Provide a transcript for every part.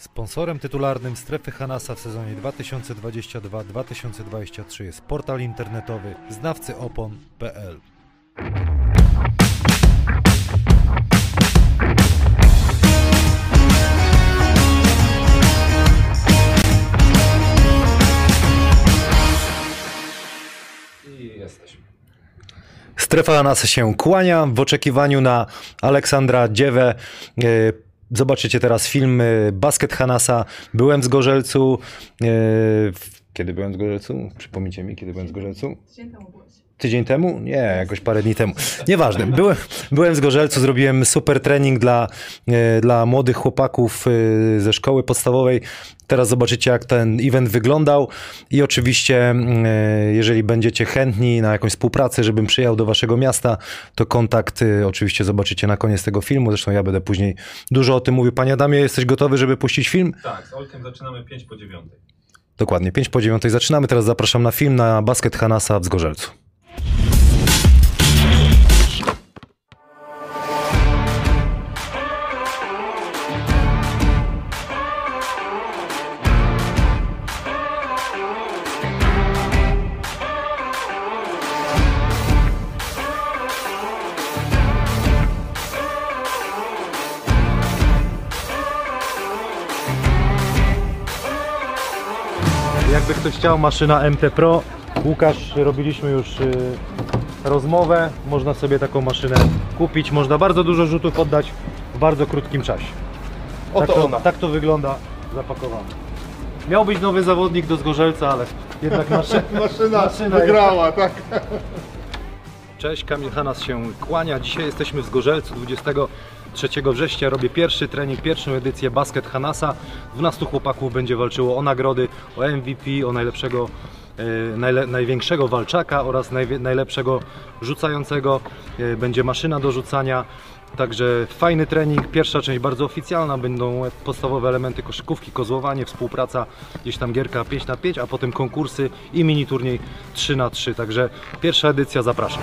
Sponsorem tytularnym Strefy Hanasa w sezonie 2022-2023 jest portal internetowy znawcyopon.pl. I jesteśmy. Strefa Hanasa się kłania w oczekiwaniu na Aleksandra Dziewę. E, Zobaczycie teraz film Basket Hanasa. Byłem w Zgorzelcu. e, Kiedy byłem w Zgorzelcu? Przypomnijcie mi, kiedy byłem w Zgorzelcu? Tydzień temu? Nie, jakoś parę dni temu. Nieważne. Byłem, byłem w Zgorzelcu, zrobiłem super trening dla, e, dla młodych chłopaków e, ze szkoły podstawowej. Teraz zobaczycie, jak ten event wyglądał. I oczywiście, mm, e, jeżeli będziecie chętni na jakąś współpracę, żebym przyjechał do waszego miasta, to kontakt oczywiście zobaczycie na koniec tego filmu. Zresztą ja będę później dużo o tym mówił. Panie Adamie, jesteś gotowy, żeby puścić film? Tak, z Olkiem zaczynamy 5 po 9. Dokładnie, 5 po 9 zaczynamy. Teraz zapraszam na film na Basket Hanasa w Zgorzelcu. Jakby ktoś chciał, maszyna MT Pro. Łukasz, robiliśmy już y, rozmowę. Można sobie taką maszynę kupić. Można bardzo dużo rzutów oddać w bardzo krótkim czasie. Oto tak, to, ona. tak to wygląda zapakowane. Miał być nowy zawodnik do Zgorzelca, ale jednak maszyna, Maszyna, Maszyna wygrała, tak. Cześć, Kamil Hanas się kłania. Dzisiaj jesteśmy w Zgorzelcu 23 września. Robię pierwszy trening, pierwszą edycję Basket Hanasa. 12 chłopaków będzie walczyło o nagrody, o MVP, o najlepszego, najle, największego walczaka oraz najlepszego rzucającego. E, będzie maszyna do rzucania. Także fajny trening, pierwsza część bardzo oficjalna, będą podstawowe elementy koszykówki, kozłowanie, współpraca, gdzieś tam gierka 5 na 5 a potem konkursy i mini turniej 3 na 3 Także pierwsza edycja, zapraszam.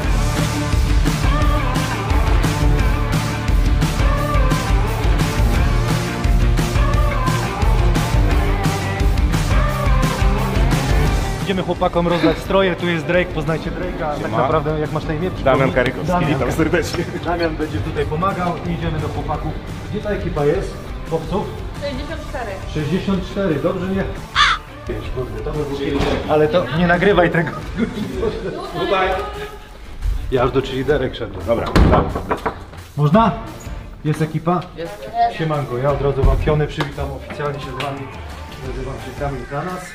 Idziemy chłopakom rozdać stroje, tu jest Drake, poznajcie Drake'a, tak naprawdę jak masz na imię? Damian Karykowski, Damian. witam serdecznie. Damian będzie tutaj pomagał i idziemy do chłopaków. Gdzie ta ekipa jest? Chłopców? 64. 64, dobrze nie? Pięć, kurde, to by było. Ale to nie nagrywaj tego. Tutaj. Ja już do liderek szedłem. Dobra, dobra. Można? Jest ekipa? Jest. Siemanko, ja od razu wam piony przywitam oficjalnie się z wami. Nazywam się Kamil Kanas.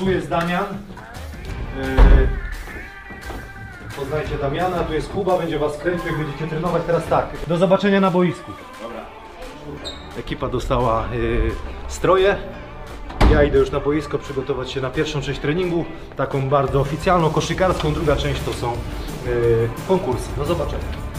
Tu jest Damian. Yy, Poznajcie Damiana, tu jest Kuba, będzie was kręcił, jak będziecie trenować. Teraz tak, do zobaczenia na boisku. Ekipa dostała yy, stroje. Ja idę już na boisko przygotować się na pierwszą część treningu, taką bardzo oficjalną, koszykarską. Druga część to są yy, konkursy. Do zobaczenia.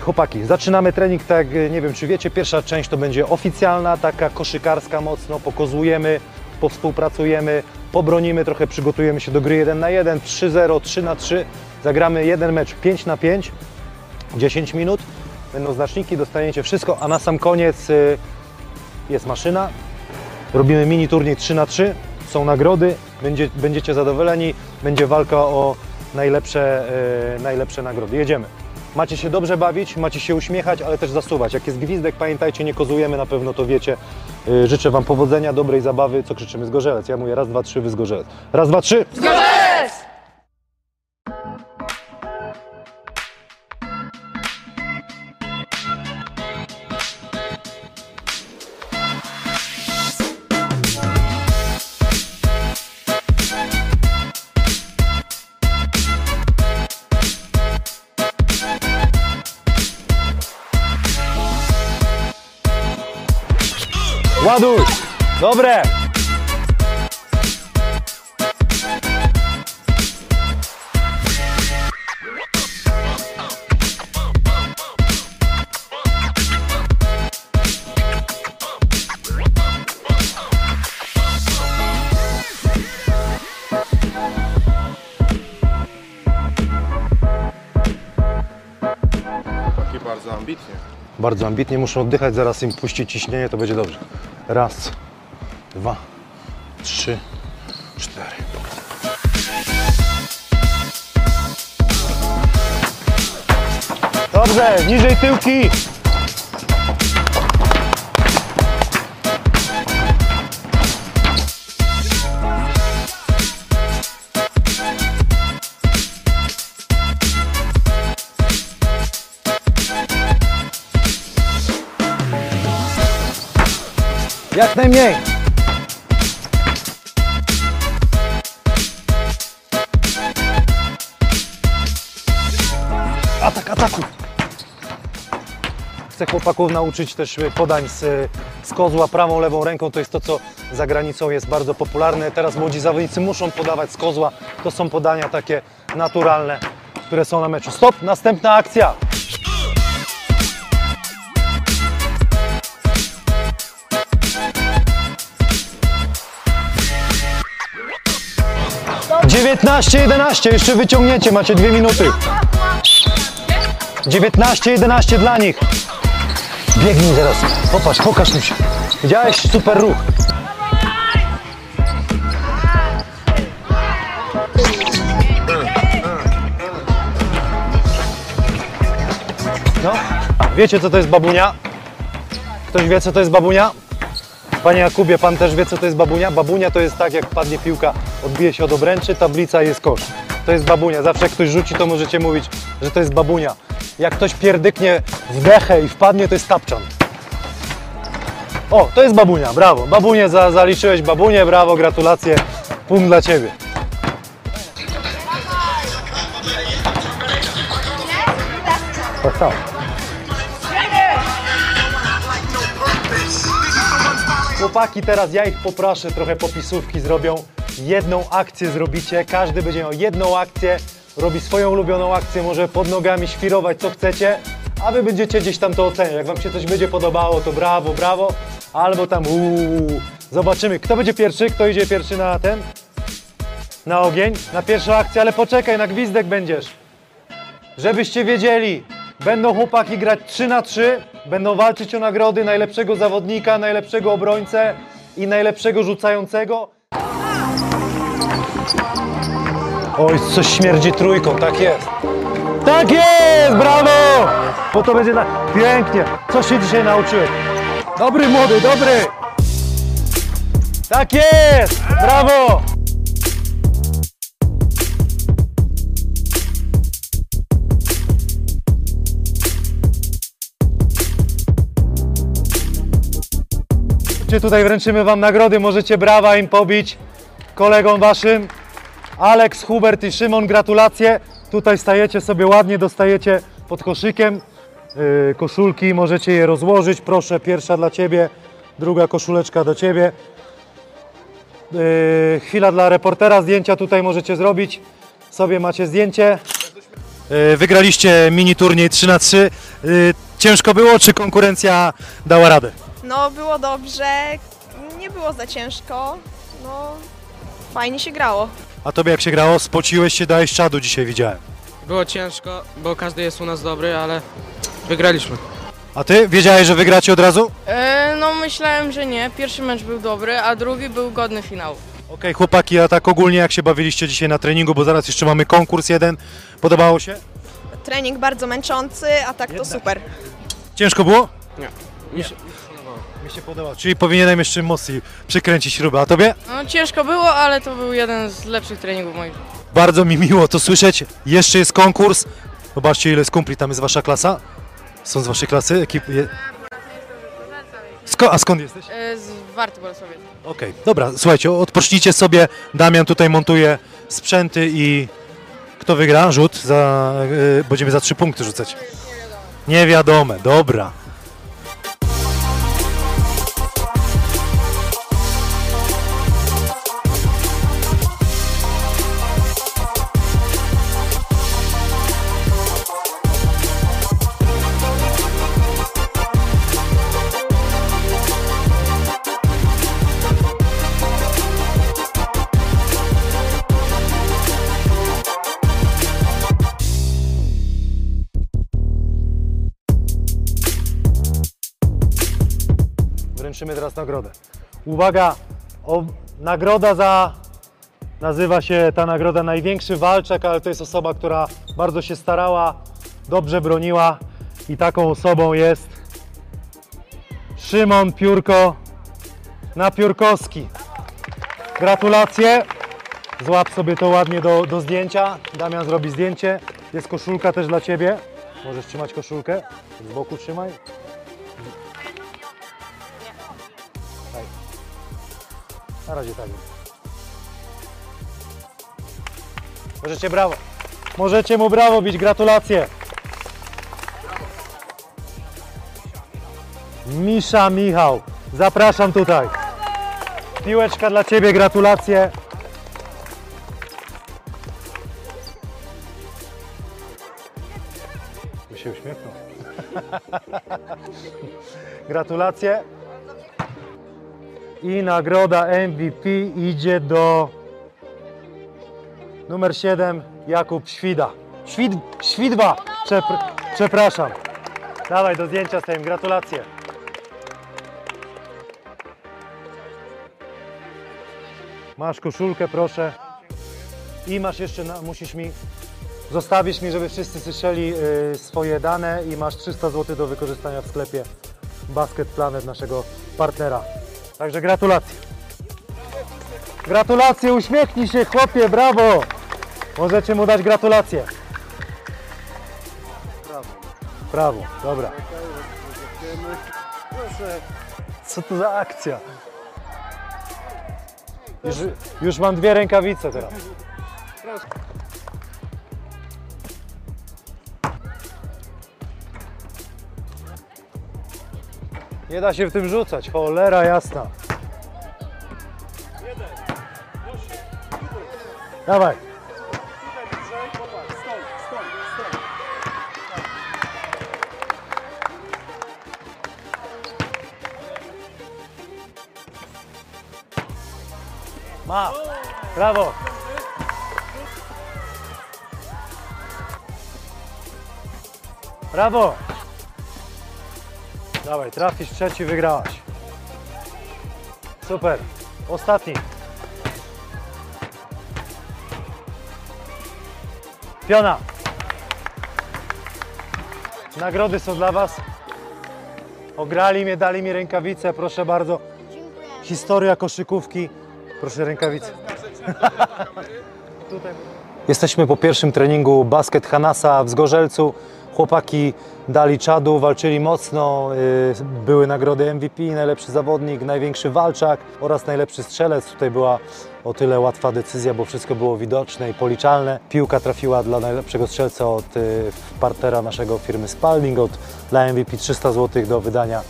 Chłopaki, zaczynamy trening, tak yy, nie wiem czy wiecie, pierwsza część to będzie oficjalna, taka koszykarska mocno, pokozujemy, powspółpracujemy, pobronimy, trochę przygotujemy się do gry 1 na 1, 3-0, 3 na 3, zagramy jeden mecz 5 na 5, 10 minut, będą znaczniki, dostaniecie wszystko, a na sam koniec yy, jest maszyna, robimy mini turniej 3 na 3 są nagrody, będzie, będziecie zadowoleni, będzie walka o najlepsze, najlepsze nagrody. Jedziemy. Macie się dobrze bawić, macie się uśmiechać, ale też zasuwać. Jak jest gwizdek, pamiętajcie, nie kozujemy, na pewno to wiecie. Yy, życzę Wam powodzenia, dobrej zabawy. Co krzyczymy? Zgorzelec. Ja mówię raz, dwa, trzy, wy zgorzelec. Raz, dwa, trzy. Ładuj! Bardzo ambitnie muszą oddychać, zaraz im puści ciśnienie, to będzie dobrze. Raz, dwa, trzy, cztery. Dobrze, niżej tyłki. Jak najmniej. Atak, ataku. Chcę chłopaków nauczyć też y, podań z, z kozła prawą, lewą ręką. To jest to, co za granicą jest bardzo popularne. Teraz młodzi zawodnicy muszą podawać z kozła. To są podania takie naturalne, które są na meczu. Stop, następna akcja. Dziewiętnaście, jedenaście, jeszcze wyciągnięcie, macie dwie minuty. 19-11 dla nich. Biegnij teraz. Popatrz, pokaż mi się. Widziałeś? Super ruch. No, wiecie co to jest babunia? Ktoś wie co to jest babunia? Panie Jakubie, pan też wie co to jest babunia? Babunia to jest tak jak padnie piłka, odbije się od obręczy, tablica jest kosz. To jest babunia. Zawsze jak ktoś rzuci, to możecie mówić, że to jest babunia. Jak ktoś pierdyknie w dechę i wpadnie, to jest tapczan. O, to jest babunia, brawo. Babunie, za, zaliczyłeś babunię, brawo, gratulacje. Punkt dla Ciebie. Tak, tak. Chłopaki, teraz ja ich poproszę, trochę popisówki zrobią. Jedną akcję zrobicie, każdy będzie miał jedną akcję, robi swoją ulubioną akcję, może pod nogami świrować co chcecie, a wy będziecie gdzieś tam to oceniać. Jak wam się coś będzie podobało, to brawo, brawo, albo tam uuu. Zobaczymy, kto będzie pierwszy, kto idzie pierwszy na ten, na ogień, na pierwszą akcję, ale poczekaj, na gwizdek będziesz. Żebyście wiedzieli, będą chłopaki grać 3 na 3, będą walczyć o nagrody najlepszego zawodnika, najlepszego obrońcę i najlepszego rzucającego. Oj, coś śmierdzi trójką, tak jest. Tak jest, brawo! Bo to będzie na... pięknie. Co się dzisiaj nauczyłeś? Dobry młody, dobry! Tak jest, brawo! Tutaj wręczymy Wam nagrody, możecie brawa im pobić kolegom Waszym. Alex, Hubert i Szymon, gratulacje. Tutaj stajecie sobie ładnie, dostajecie pod koszykiem yy, koszulki, możecie je rozłożyć. Proszę, pierwsza dla Ciebie, druga koszuleczka do Ciebie. Yy, chwila dla reportera, zdjęcia tutaj możecie zrobić. Sobie macie zdjęcie. Yy, wygraliście mini turniej 3 na 3 Yy, Ciężko było, czy konkurencja dała radę? No, było dobrze, nie było za ciężko, no, fajnie się grało. A tobie jak się grało? Spociłeś się, dałeś czadu dzisiaj widziałem. Było ciężko, bo każdy jest u nas dobry, ale wygraliśmy. A ty wiedziałeś, że wygracie od razu? E, no myślałem, że nie. Pierwszy mecz był dobry, a drugi był godny finału. Okej, chłopaki, a tak ogólnie jak się bawiliście dzisiaj na treningu, bo zaraz jeszcze mamy konkurs jeden. Podobało się? Trening bardzo męczący, a tak to super. Ciężko było? Nie. Mi się, mi się podobało. Czyli powinienem jeszcze mocniej przykręcić śrubę. A tobie? No ciężko było, ale to był jeden z lepszych treningów moich. Bardzo mi miło to słyszeć. Jeszcze jest konkurs. Zobaczcie ile z kumpli tam jest wasza klasa. Są z waszej klasy? Ekip... Je... Sko- a skąd jesteś? E, z Warty Bolesławie. Okej, dobra, słuchajcie, odpocznijcie sobie. Damian tutaj montuje sprzęty i kto wygra? Rzut za. Yy, będziemy za trzy punkty rzucać. Niewiadome, dobra. Wręczymy teraz nagrodę. Uwaga, o, nagroda za, nazywa się ta nagroda największy walczak, ale to jest osoba, która bardzo się starała, dobrze broniła i taką osobą jest Szymon Piórko na Piórkowski. Gratulacje. Złap sobie to ładnie do, do zdjęcia. Damian zrobi zdjęcie. Jest koszulka też dla Ciebie. Możesz trzymać koszulkę. Z boku trzymaj. Na razie tak. Możecie brawo. Możecie mu brawo bić. Gratulacje. Misza Michał. Zapraszam tutaj. Piłeczka dla Ciebie. Gratulacje. Się uśmiechnął. Gratulacje. I nagroda MVP idzie do numer 7 Jakub Świda. Świd, Świdwa! Przepr przepraszam. Dawaj do zdjęcia z tym. Gratulacje. Masz koszulkę, proszę. I masz jeszcze, na, musisz mi Zostawisz mi, żeby wszyscy słyszeli y, swoje dane i masz 300 zł do wykorzystania w sklepie Basket Planet naszego partnera. Także gratulacje. Gratulacje, uśmiechnij się chłopie, brawo! Możecie mu dać gratulacje. Brawo. Brawo, dobra. Co to za akcja? Już, już mam dwie rękawice teraz. Nie da się w tym rzucać, cholera jasna. Dawaj. Ma. Brawo. Brawo. Dawaj, trafisz trzeci, wygrałaś. Super. Ostatni. Piona. Nagrody są dla Was. Ograli mnie, dali mi rękawice, proszę bardzo. Historia koszykówki. Proszę rękawice. Jesteśmy po pierwszym treningu Basket Hanasa w Zgorzelcu. Chłopaki dali czadu, walczyli mocno. y, Były nagrody MVP, najlepszy zawodnik, największy walczak oraz najlepszy strzelec. Tutaj była o tyle łatwa decyzja, bo wszystko było widoczne i policzalne. Piłka trafiła dla najlepszego strzelca od y, partnera naszego firmy Spalding, od dla MVP 300 zł do wydania y,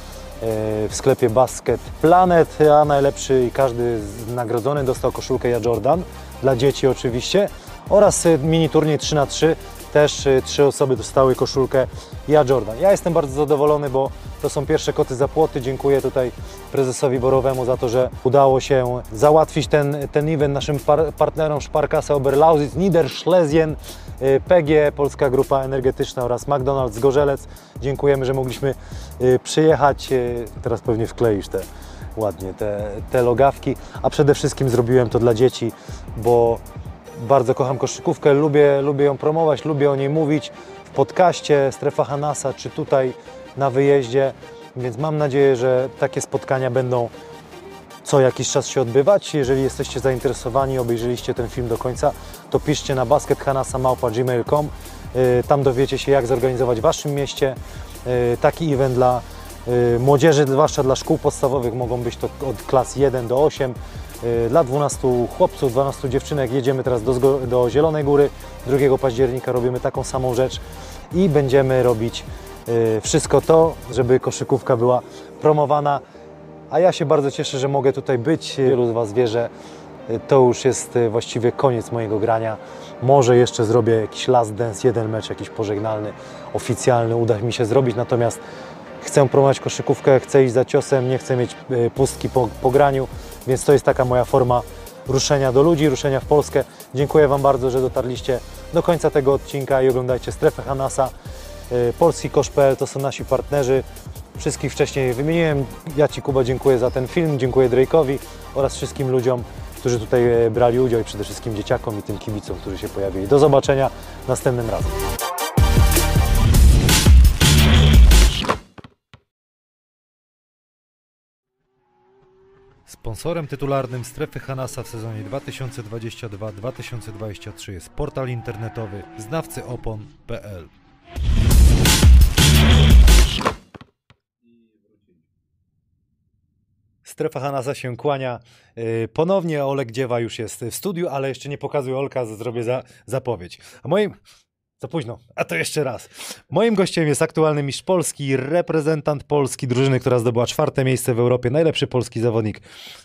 w sklepie Basket Planet, a najlepszy i każdy nagrodzony dostał koszulkę Ja Jordan, dla dzieci oczywiście, oraz mini turniej 3 na 3 też y, trzy osoby dostały koszulkę Ja Jordan. Ja jestem bardzo zadowolony, bo to są pierwsze koty za płoty. Dziękuję tutaj prezesowi Borowemu za to, że udało się załatwić ten, ten event naszym par partnerom Sparkasse Oberlausitz, Niederschlesien, y, PG, Polska Grupa Energetyczna oraz McDonald's Gorzelec. Dziękujemy, że mogliśmy y, przyjechać. Teraz pewnie wkleisz te ładnie te, te logawki, a przede wszystkim zrobiłem to dla dzieci, bo bardzo kocham koszykówkę, lubię, lubię ją promować, lubię o niej mówić w podcaście Strefa Hanasa, czy tutaj na wyjeździe, więc mam nadzieję, że takie spotkania będą co jakiś czas się odbywać. Jeżeli jesteście zainteresowani, obejrzeliście ten film do końca, to piszcie na baskethanasa.gmail.com. Y, Tam dowiecie się, jak zorganizować w Waszym mieście y, taki event dla y, młodzieży, zwłaszcza dla szkół podstawowych. Mogą być to od klas 1 do 8. Y, Dla 12 chłopców, 12 dziewczynek jedziemy teraz do, do Zielonej Góry. 2 października robimy taką samą rzecz i będziemy robić y, wszystko to, żeby koszykówka była promowana a ja się bardzo cieszę, że mogę tutaj być. Wielu z Was wie, że y, to już jest właściwie koniec mojego grania. Może jeszcze zrobię jakiś last dance, jeden mecz jakiś pożegnalny, oficjalny, uda mi się zrobić, natomiast chcę promować koszykówkę, chcę iść za ciosem, nie chcę mieć pustki po, po graniu, więc to jest taka moja forma ruszenia do ludzi, ruszenia w Polskę. Dziękuję Wam bardzo, że dotarliście do końca tego odcinka i oglądajcie Strefę Hanasa. Y, Polski Kosz.pl to są nasi partnerzy. Wszystkich wcześniej wymieniłem. Ja Ci, Kuba, dziękuję za ten film, dziękuję Drake'owi oraz wszystkim ludziom, którzy tutaj e, brali udział i przede wszystkim dzieciakom i tym kibicom, którzy się pojawili. Do zobaczenia następnym razem. Sponsorem tytularnym Strefy Hanasa w sezonie 2022-2023 jest portal internetowy znawcyopon.pl. Strefa Hanasa się kłania. Yy, Ponownie Olek Dziewa już jest w studiu, ale jeszcze nie pokazuję Olka, zrobię za, zapowiedź. A moim... Za późno, a to jeszcze raz. Moim gościem jest aktualny mistrz Polski, reprezentant Polski, drużyny, która zdobyła czwarte miejsce w Europie, najlepszy polski zawodnik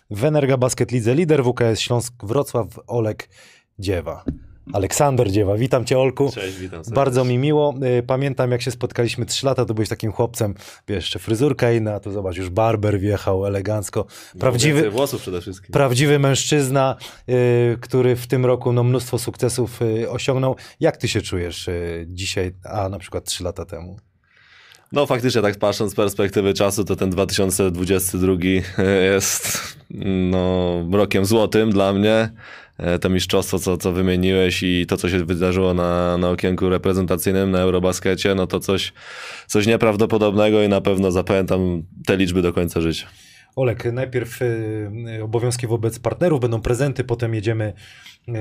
w Energa Basket Lidze, lider WKS Śląsk Wrocław, Olek Dziewa. Aleksander Dziewa, witam Cię Olku. Cześć, witam serdecznie. Bardzo mi miło. Y, Pamiętam, jak się spotkaliśmy 3 lata, to byłeś takim chłopcem, wiesz, jeszcze fryzurka inna, tu zobacz, już barber wjechał elegancko. Prawdziwy, włosów przede wszystkim. prawdziwy mężczyzna, y, który w tym roku no, mnóstwo sukcesów y, osiągnął. Jak ty się czujesz dzisiaj, a na przykład 3 lata temu? No faktycznie tak patrząc z perspektywy czasu, to ten 2022 jest no, rokiem złotym dla mnie. E, To mistrzostwo, co, co wymieniłeś i to, co się wydarzyło na, na okienku reprezentacyjnym na Eurobaskecie, no to coś, coś nieprawdopodobnego i na pewno zapamiętam te liczby do końca życia. Olek, najpierw y, obowiązki wobec partnerów, będą prezenty, potem jedziemy. y,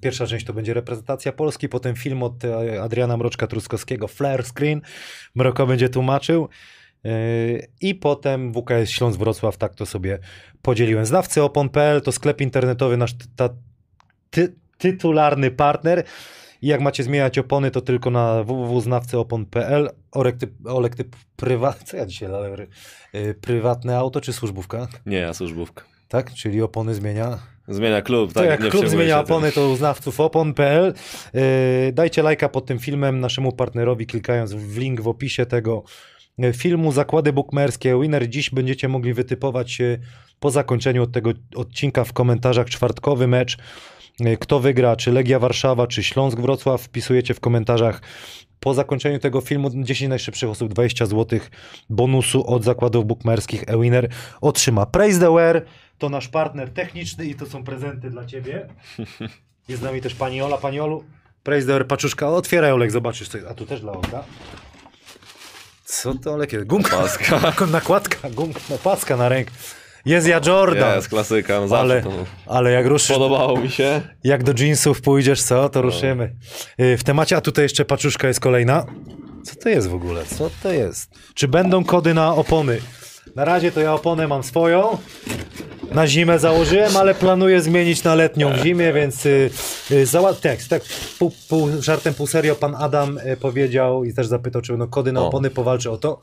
Pierwsza część to będzie reprezentacja Polski, potem film od Adriana Mroczka-Truskowskiego, Flare Screen. Mroko będzie tłumaczył. I potem WKS Śląsk Wrocław, tak to sobie podzieliłem. Znawcy opon.pl to sklep internetowy, nasz ta, ty, tytularny partner. I jak macie zmieniać opony, to tylko na www.znawcyopon.pl. Olek, ty, Olek, ty prywa... Co ja dzisiaj dałem? Y, Prywatne auto czy służbówka? Nie, ja służbówka. Tak? Czyli opony zmienia. Zmienia klub, To tak? jak klub zmienia opony, to u znawców opon.pl. Yy, dajcie lajka pod tym filmem naszemu partnerowi, klikając w link w opisie tego e, filmu. Zakłady bukmerskie Winner. Dziś będziecie mogli wytypować e, po zakończeniu tego odcinka w komentarzach czwartkowy mecz. E, Kto wygra, czy Legia Warszawa, czy Śląsk Wrocław. Wpisujecie w komentarzach po zakończeniu tego filmu 10 najszybszych osób 20 zł bonusu od zakładów bukmerskich Ewiner otrzyma. Praise the Wear to nasz partner techniczny i to są prezenty dla ciebie. Jest z nami też pani Ola. Pani Olu, Praise the Wear, paczuszka. Otwieraj Olek, zobaczysz. Co... A tu też dla Olka. Co to Olek jest? Gumka. Paska. Nakładka, gumka, paska na ręk. Jest ja Jordan. Jest, klasyka, no ale, to ale jak ruszysz, podobało mi się. jak do jeansów pójdziesz, co, to ruszymy. Y, W temacie, a tutaj jeszcze paczuszka jest kolejna. Co to jest w ogóle? Co to jest? Czy będą kody na opony? Na razie to ja oponę mam swoją. Na zimę założyłem, ale planuję zmienić na letnią w zimie, więc y, y, zała- tekst, tak pół, pół żartem, pół serio pan Adam y, powiedział i też zapytał, czy będą kody na opony, powalczy o to.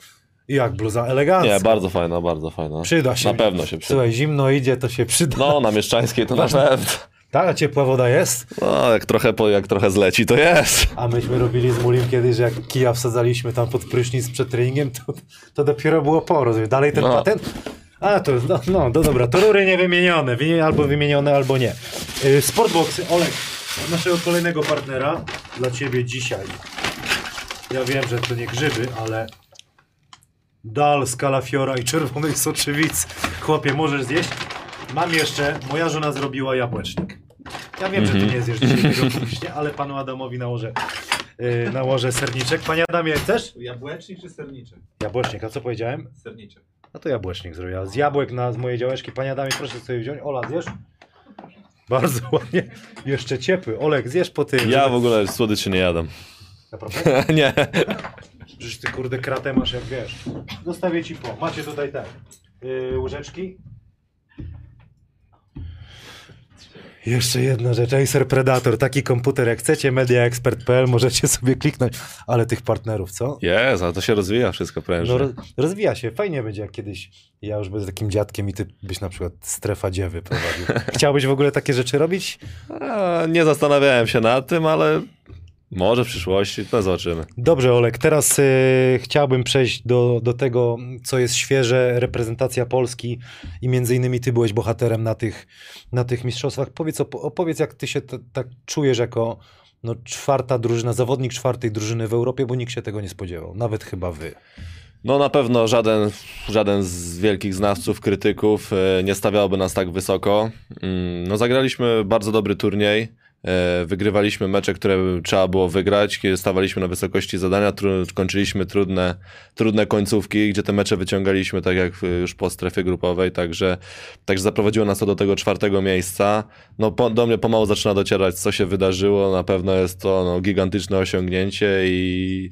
Jak bluza elegancka. Nie, bardzo fajna, bardzo fajna. Przyda się. Na pewno się przyda. Słuchaj, zimno idzie, to się przyda. No, na Mieszczańskiej to na pewno. Tak, a ciepła woda jest? No, jak trochę, po, jak trochę zleci, to jest. A myśmy robili z Mulim kiedyś, że jak kija wsadzaliśmy tam pod prysznic przed treningiem, to, to dopiero było po, rozumiesz? Dalej ten No. patent? A, to no, no, no dobra, to rury niewymienione, wymienione albo wymienione, albo nie. Yy, Sportboxy, Olek, od naszego kolejnego partnera, dla Ciebie dzisiaj. Ja wiem, że to nie grzyby, ale dal z kalafiora i czerwonej soczewicy. Chłopie, możesz zjeść? Mam jeszcze, moja żona zrobiła jabłecznik. Ja wiem, że ty nie zjesz dzisiaj tego publicznie, ale panu Adamowi nałożę, yy, nałożę serniczek. Panie Adamie, chcesz? Jabłecznik czy serniczek? Jabłecznik, a co powiedziałem? Serniczek. No to jabłecznik zrobię. Z jabłek na, z mojej działeczki. Panie Adamie, proszę sobie wziąć. Ola, zjesz? Bardzo ładnie. Jeszcze ciepły. Olek, zjesz po tym. Ja w ogóle słodyczy nie jadam. Naprawdę? nie. Przecież ty kurde kratę masz jak wiesz. Zostawię ci po. Macie tutaj tak. Yy, łyżeczki. Jeszcze jedna rzecz, Acer Predator, taki komputer jak chcecie, mediaexpert.pl, możecie sobie kliknąć, ale tych partnerów, co? Jest, ale to się rozwija wszystko prężnie. No, roz- rozwija się, fajnie będzie jak kiedyś ja już będę takim dziadkiem i ty byś na przykład strefa dziewy prowadził. Chciałbyś w ogóle takie rzeczy robić? A, nie zastanawiałem się nad tym, ale może w przyszłości, to zobaczymy. Dobrze, Olek, teraz y, chciałbym przejść do, do tego, co jest świeże, reprezentacja Polski i między innymi ty byłeś bohaterem na tych, na tych mistrzostwach. Powiedz, op- opowiedz jak ty się tak czujesz jako no, czwarta drużyna, zawodnik czwartej drużyny w Europie, bo nikt się tego nie spodziewał, nawet chyba wy. No na pewno żaden, żaden z wielkich znawców, krytyków e, nie stawiałby nas tak wysoko. Mm, No zagraliśmy bardzo dobry turniej. E, Wygrywaliśmy mecze, które trzeba było wygrać, stawaliśmy na wysokości zadania, tru- kończyliśmy trudne, trudne końcówki, gdzie te mecze wyciągaliśmy tak jak e, już po strefie grupowej, także, także zaprowadziło nas to do tego czwartego miejsca. No po, do mnie pomału zaczyna docierać, co się wydarzyło. Na pewno jest to no, gigantyczne osiągnięcie i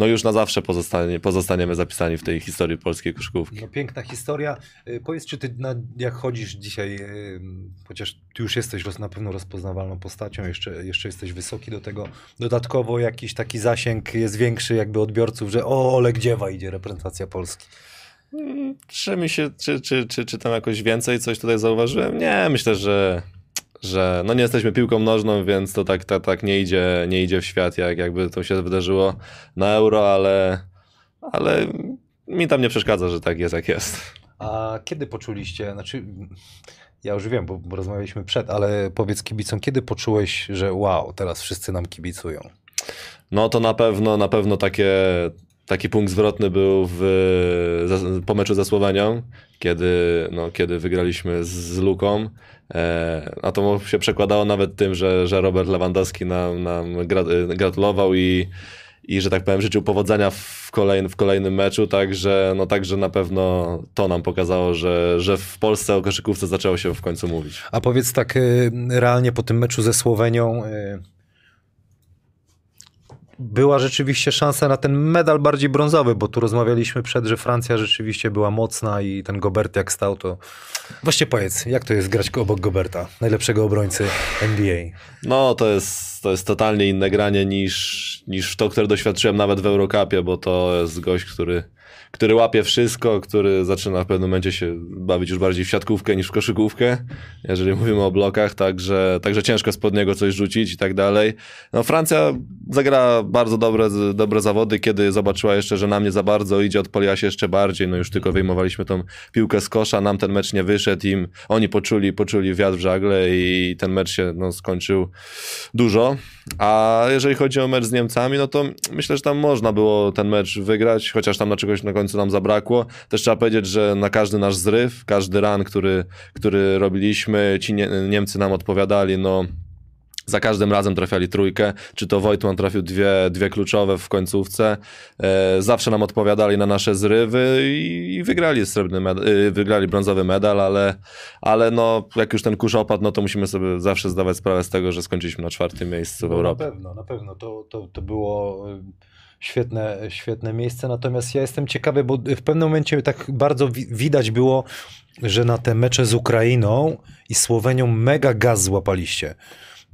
no już na zawsze pozostanie, pozostaniemy zapisani w tej historii polskiej koszykówki. No piękna historia. Y, Powiedz, czy ty na, jak chodzisz dzisiaj, y, chociaż ty już jesteś roz, na pewno rozpoznawalną postacią, jeszcze, jeszcze jesteś wysoki do tego, dodatkowo jakiś taki zasięg jest większy jakby odbiorców, że o, Oleg Dziewa idzie reprezentacja Polski. Czy mi się, czy, czy, czy, czy tam jakoś więcej coś tutaj zauważyłem? Nie, myślę, że, że no nie jesteśmy piłką nożną, więc to tak, tak, tak nie, idzie, nie idzie w świat, jak jakby to się wydarzyło na euro, ale, ale mi tam nie przeszkadza, że tak jest, jak jest. A kiedy poczuliście, znaczy ja już wiem, bo, bo rozmawialiśmy przed, ale powiedz kibicom, kiedy poczułeś, że wow, teraz wszyscy nam kibicują? No to na pewno, na pewno takie, taki punkt zwrotny był w, po meczu ze Słowenią, kiedy, no, kiedy wygraliśmy z, Luką. E, a to się przekładało nawet tym, że, że Robert Lewandowski nam, nam gra, gratulował i, i, że tak powiem, życzył powodzenia w, kolejn, w kolejnym meczu, także, no, także na pewno to nam pokazało, że, że w Polsce o koszykówce zaczęło się w końcu mówić. A powiedz tak y, realnie po tym meczu ze Słowenią, y, była rzeczywiście szansa na ten medal bardziej brązowy, bo tu rozmawialiśmy przed, że Francja rzeczywiście była mocna i ten Gobert jak stał, to... Właśnie powiedz, jak to jest grać obok Goberta, najlepszego obrońcy NBA? No, to jest, to jest totalnie inne granie niż, niż to, które doświadczyłem nawet w Eurocupie, bo to jest gość, który, który łapie wszystko, który zaczyna w pewnym momencie się bawić już bardziej w siatkówkę niż w koszykówkę, jeżeli mówimy o blokach, także, także ciężko spod niego coś rzucić i tak dalej. No, Francja zagrała bardzo dobre, dobre zawody, kiedy zobaczyła jeszcze, że nam nie za bardzo idzie, odpaliła się jeszcze bardziej, no już tylko wyjmowaliśmy tą piłkę z kosza, nam ten mecz nie wyszedł, im oni poczuli, poczuli wiatr w żagle i ten mecz się no, skończył dużo. A jeżeli chodzi o mecz z Niemcami, no to myślę, że tam można było ten mecz wygrać, chociaż tam na czegoś na końcu nam zabrakło. Też trzeba powiedzieć, że na każdy nasz zryw, każdy ran, który, który robiliśmy, ci nie, Niemcy nam odpowiadali, no za każdym razem trafiali trójkę, czy to Wojtman trafił dwie, dwie kluczowe w końcówce. E, zawsze nam odpowiadali na nasze zrywy i, i wygrali srebrny medal, y, wygrali brązowy medal, ale, ale no, jak już ten kurz opadł, no to musimy sobie zawsze zdawać sprawę z tego, że skończyliśmy na czwartym miejscu w No, Europie. Na pewno, na pewno. To, to, to było świetne, świetne miejsce. Natomiast ja jestem ciekawy, bo w pewnym momencie tak bardzo wi- widać było, że na te mecze z Ukrainą i Słowenią mega gaz złapaliście.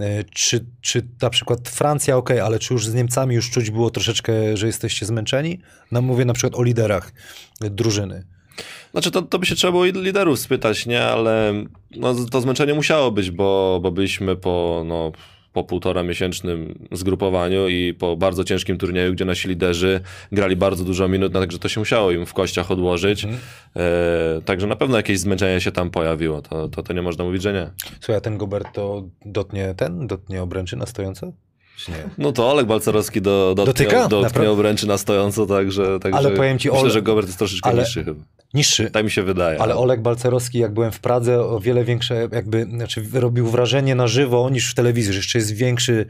Y, Czy, czy na przykład Francja, ok, ale czy już z Niemcami już czuć było troszeczkę, że jesteście zmęczeni? No mówię na przykład o liderach drużyny. Znaczy, to, to by się trzeba było liderów spytać, nie? Ale no, to zmęczenie musiało być, bo, bo byliśmy po, no, po półtora miesięcznym zgrupowaniu i po bardzo ciężkim turnieju, gdzie nasi liderzy grali bardzo dużo minut, no, także to się musiało im w kościach odłożyć. Mhm. E, także na pewno jakieś zmęczenie się tam pojawiło, to, to, to nie można mówić, że nie. Słuchaj, a ten Gobert to dotnie ten? Dotnie obręczy na stojąco? Nie? No to Olek Balcerowski do, dotknie, Dotyka? dotknie obręczy na stojąco, także, także Ale powiem ci, myślę, Ole- że Gobert jest troszeczkę ale- niższy chyba. Niższy. Tak mi się wydaje. Ale Oleg Balcerowski, jak byłem w Pradze, o wiele większe, jakby, znaczy robił wrażenie na żywo niż w telewizji, że jeszcze jest większy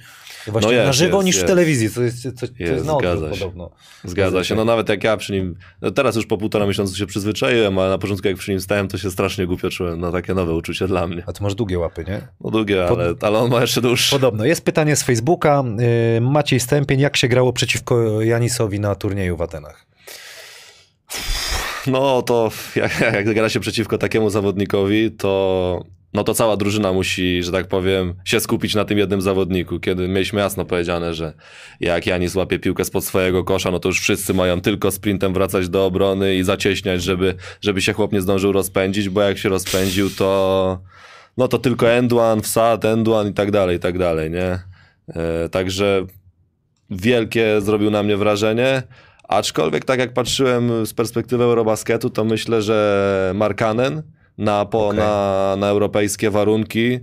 właśnie No jest, na żywo jest, niż w jest. telewizji, co jest, co, co Jest, na zgadza się. podobno. Zgadza się. No nawet jak ja przy nim, no teraz już po półtora miesiąca się przyzwyczaiłem, ale na początku jak przy nim stałem, to się strasznie głupio czułem. No takie nowe uczucie dla mnie. A ty masz długie łapy, nie? No długie, ale, ale on ma jeszcze dłuższe. Podobno. Jest pytanie z Facebooka. Yy, Maciej Stępień, jak się grało przeciwko Janisowi na turnieju w Atenach? No to jak, jak gra się przeciwko takiemu zawodnikowi, to no to cała drużyna musi, że tak powiem, się skupić na tym jednym zawodniku. Kiedy mieliśmy jasno powiedziane, że jak Janis łapie piłkę spod swojego kosza, no to już wszyscy mają tylko sprintem wracać do obrony i zacieśniać, żeby, żeby się chłop nie zdążył rozpędzić, bo jak się rozpędził, to no to tylko end one, wsad, end one i tak dalej, i tak dalej, nie? E, także wielkie zrobił na mnie wrażenie. Aczkolwiek tak jak patrzyłem z perspektywy Eurobasketu, to myślę, że Markanen na, po, Okej. na, na europejskie warunki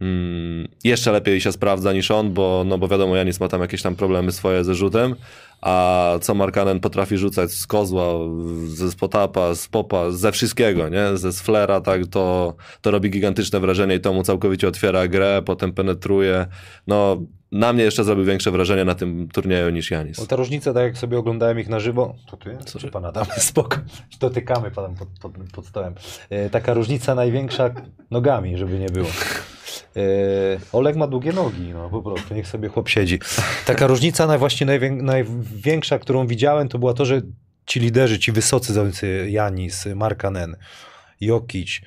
mm, jeszcze lepiej się sprawdza niż on, bo, no bo wiadomo, Janis ma tam jakieś tam problemy swoje ze rzutem, a co Markanen potrafi rzucać z kozła, ze spotapa, z popa, ze wszystkiego, nie? Ze flera, tak, to, to robi gigantyczne wrażenie i to mu całkowicie otwiera grę, potem penetruje. No, na mnie jeszcze zrobił większe wrażenie na tym turnieju niż Janis. Bo ta różnica, tak jak sobie oglądałem ich na żywo, to ty, co czy pana tam, spoko, dotykamy pan pod, pod, pod stołem. E, taka różnica największa nogami, żeby nie było. E, Oleg ma długie nogi, no po prostu, niech sobie chłop siedzi. Taka różnica naj, właśnie najwię, największa, którą widziałem, to była to, że ci liderzy, ci wysocy zawodnicy, Janis, Markanen, Jokic,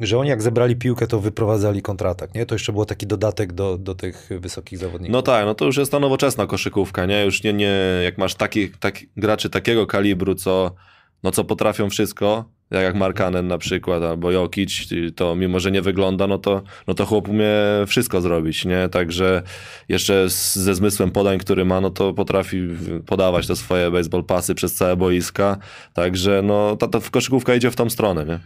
że oni jak zebrali piłkę, to wyprowadzali kontratak, nie? To jeszcze było taki dodatek do, do tych wysokich zawodników. No tak, no to już jest ta nowoczesna koszykówka, nie? Już nie, nie jak masz takich tak, graczy takiego kalibru, co, no, co potrafią wszystko, jak, jak Markanen na przykład, albo Jokic, to mimo, że nie wygląda, no to, no to chłop umie wszystko zrobić, nie? Także jeszcze z, ze zmysłem podań, który ma, no to potrafi podawać te swoje baseball pasy przez całe boiska, także no ta, ta koszykówka idzie w tą stronę, nie?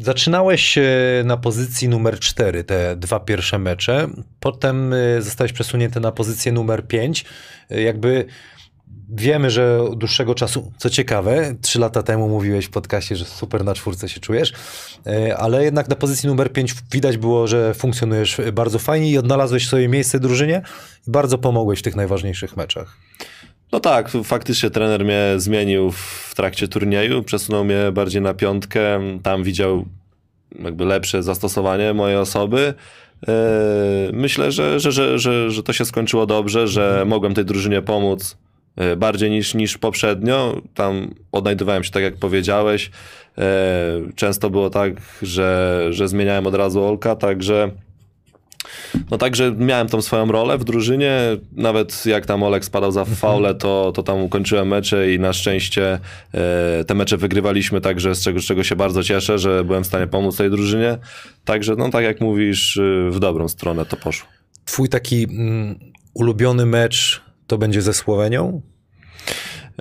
Zaczynałeś e, na pozycji numer 4, te dwa pierwsze mecze. Potem e, zostałeś przesunięty na pozycję numer 5. E, Jakby wiemy, że od dłuższego czasu, co ciekawe, trzy lata temu mówiłeś w podcaście, że super na czwórce się czujesz, ale jednak na pozycji numer 5 widać było, że funkcjonujesz bardzo fajnie i odnalazłeś sobie miejsce w drużynie i bardzo pomogłeś w tych najważniejszych meczach. No tak, faktycznie trener mnie zmienił w trakcie turnieju, przesunął mnie bardziej na piątkę, tam widział jakby lepsze zastosowanie mojej osoby. Yy, Myślę, że, że, że, że, to się skończyło dobrze, że mogłem tej drużynie pomóc yy, bardziej niż, niż poprzednio. Tam odnajdywałem się tak, jak powiedziałeś. Yy, Często było tak, że, że zmieniałem od razu Olka, także no także miałem tą swoją rolę w drużynie, nawet jak tam Olek spadał za faule, to, to tam ukończyłem mecze i na szczęście e, te mecze wygrywaliśmy, także z czego, z czego się bardzo cieszę, że byłem w stanie pomóc tej drużynie. Także no tak jak mówisz, y, w dobrą stronę to poszło. Twój taki mm, ulubiony mecz to będzie ze Słowenią?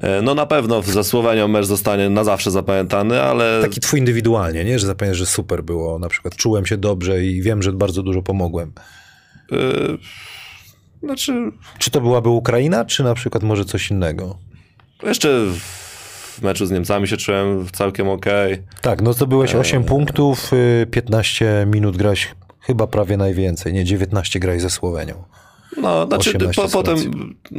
E, No na pewno ze Słowenią mecz zostanie na zawsze zapamiętany, ale Taki twój indywidualnie, nie? Że zapamiętasz, że super było, na przykład czułem się dobrze i wiem, że bardzo dużo pomogłem. Y, znaczy Czy to byłaby Ukraina, czy na przykład może coś innego? jeszcze w meczu z Niemcami się czułem całkiem okej. Tak, no to byłeś 8 Eee. punktów, y, 15 minut grałeś chyba prawie najwięcej, nie? 19 grałeś ze Słowenią. No, znaczy 18 po, potem y,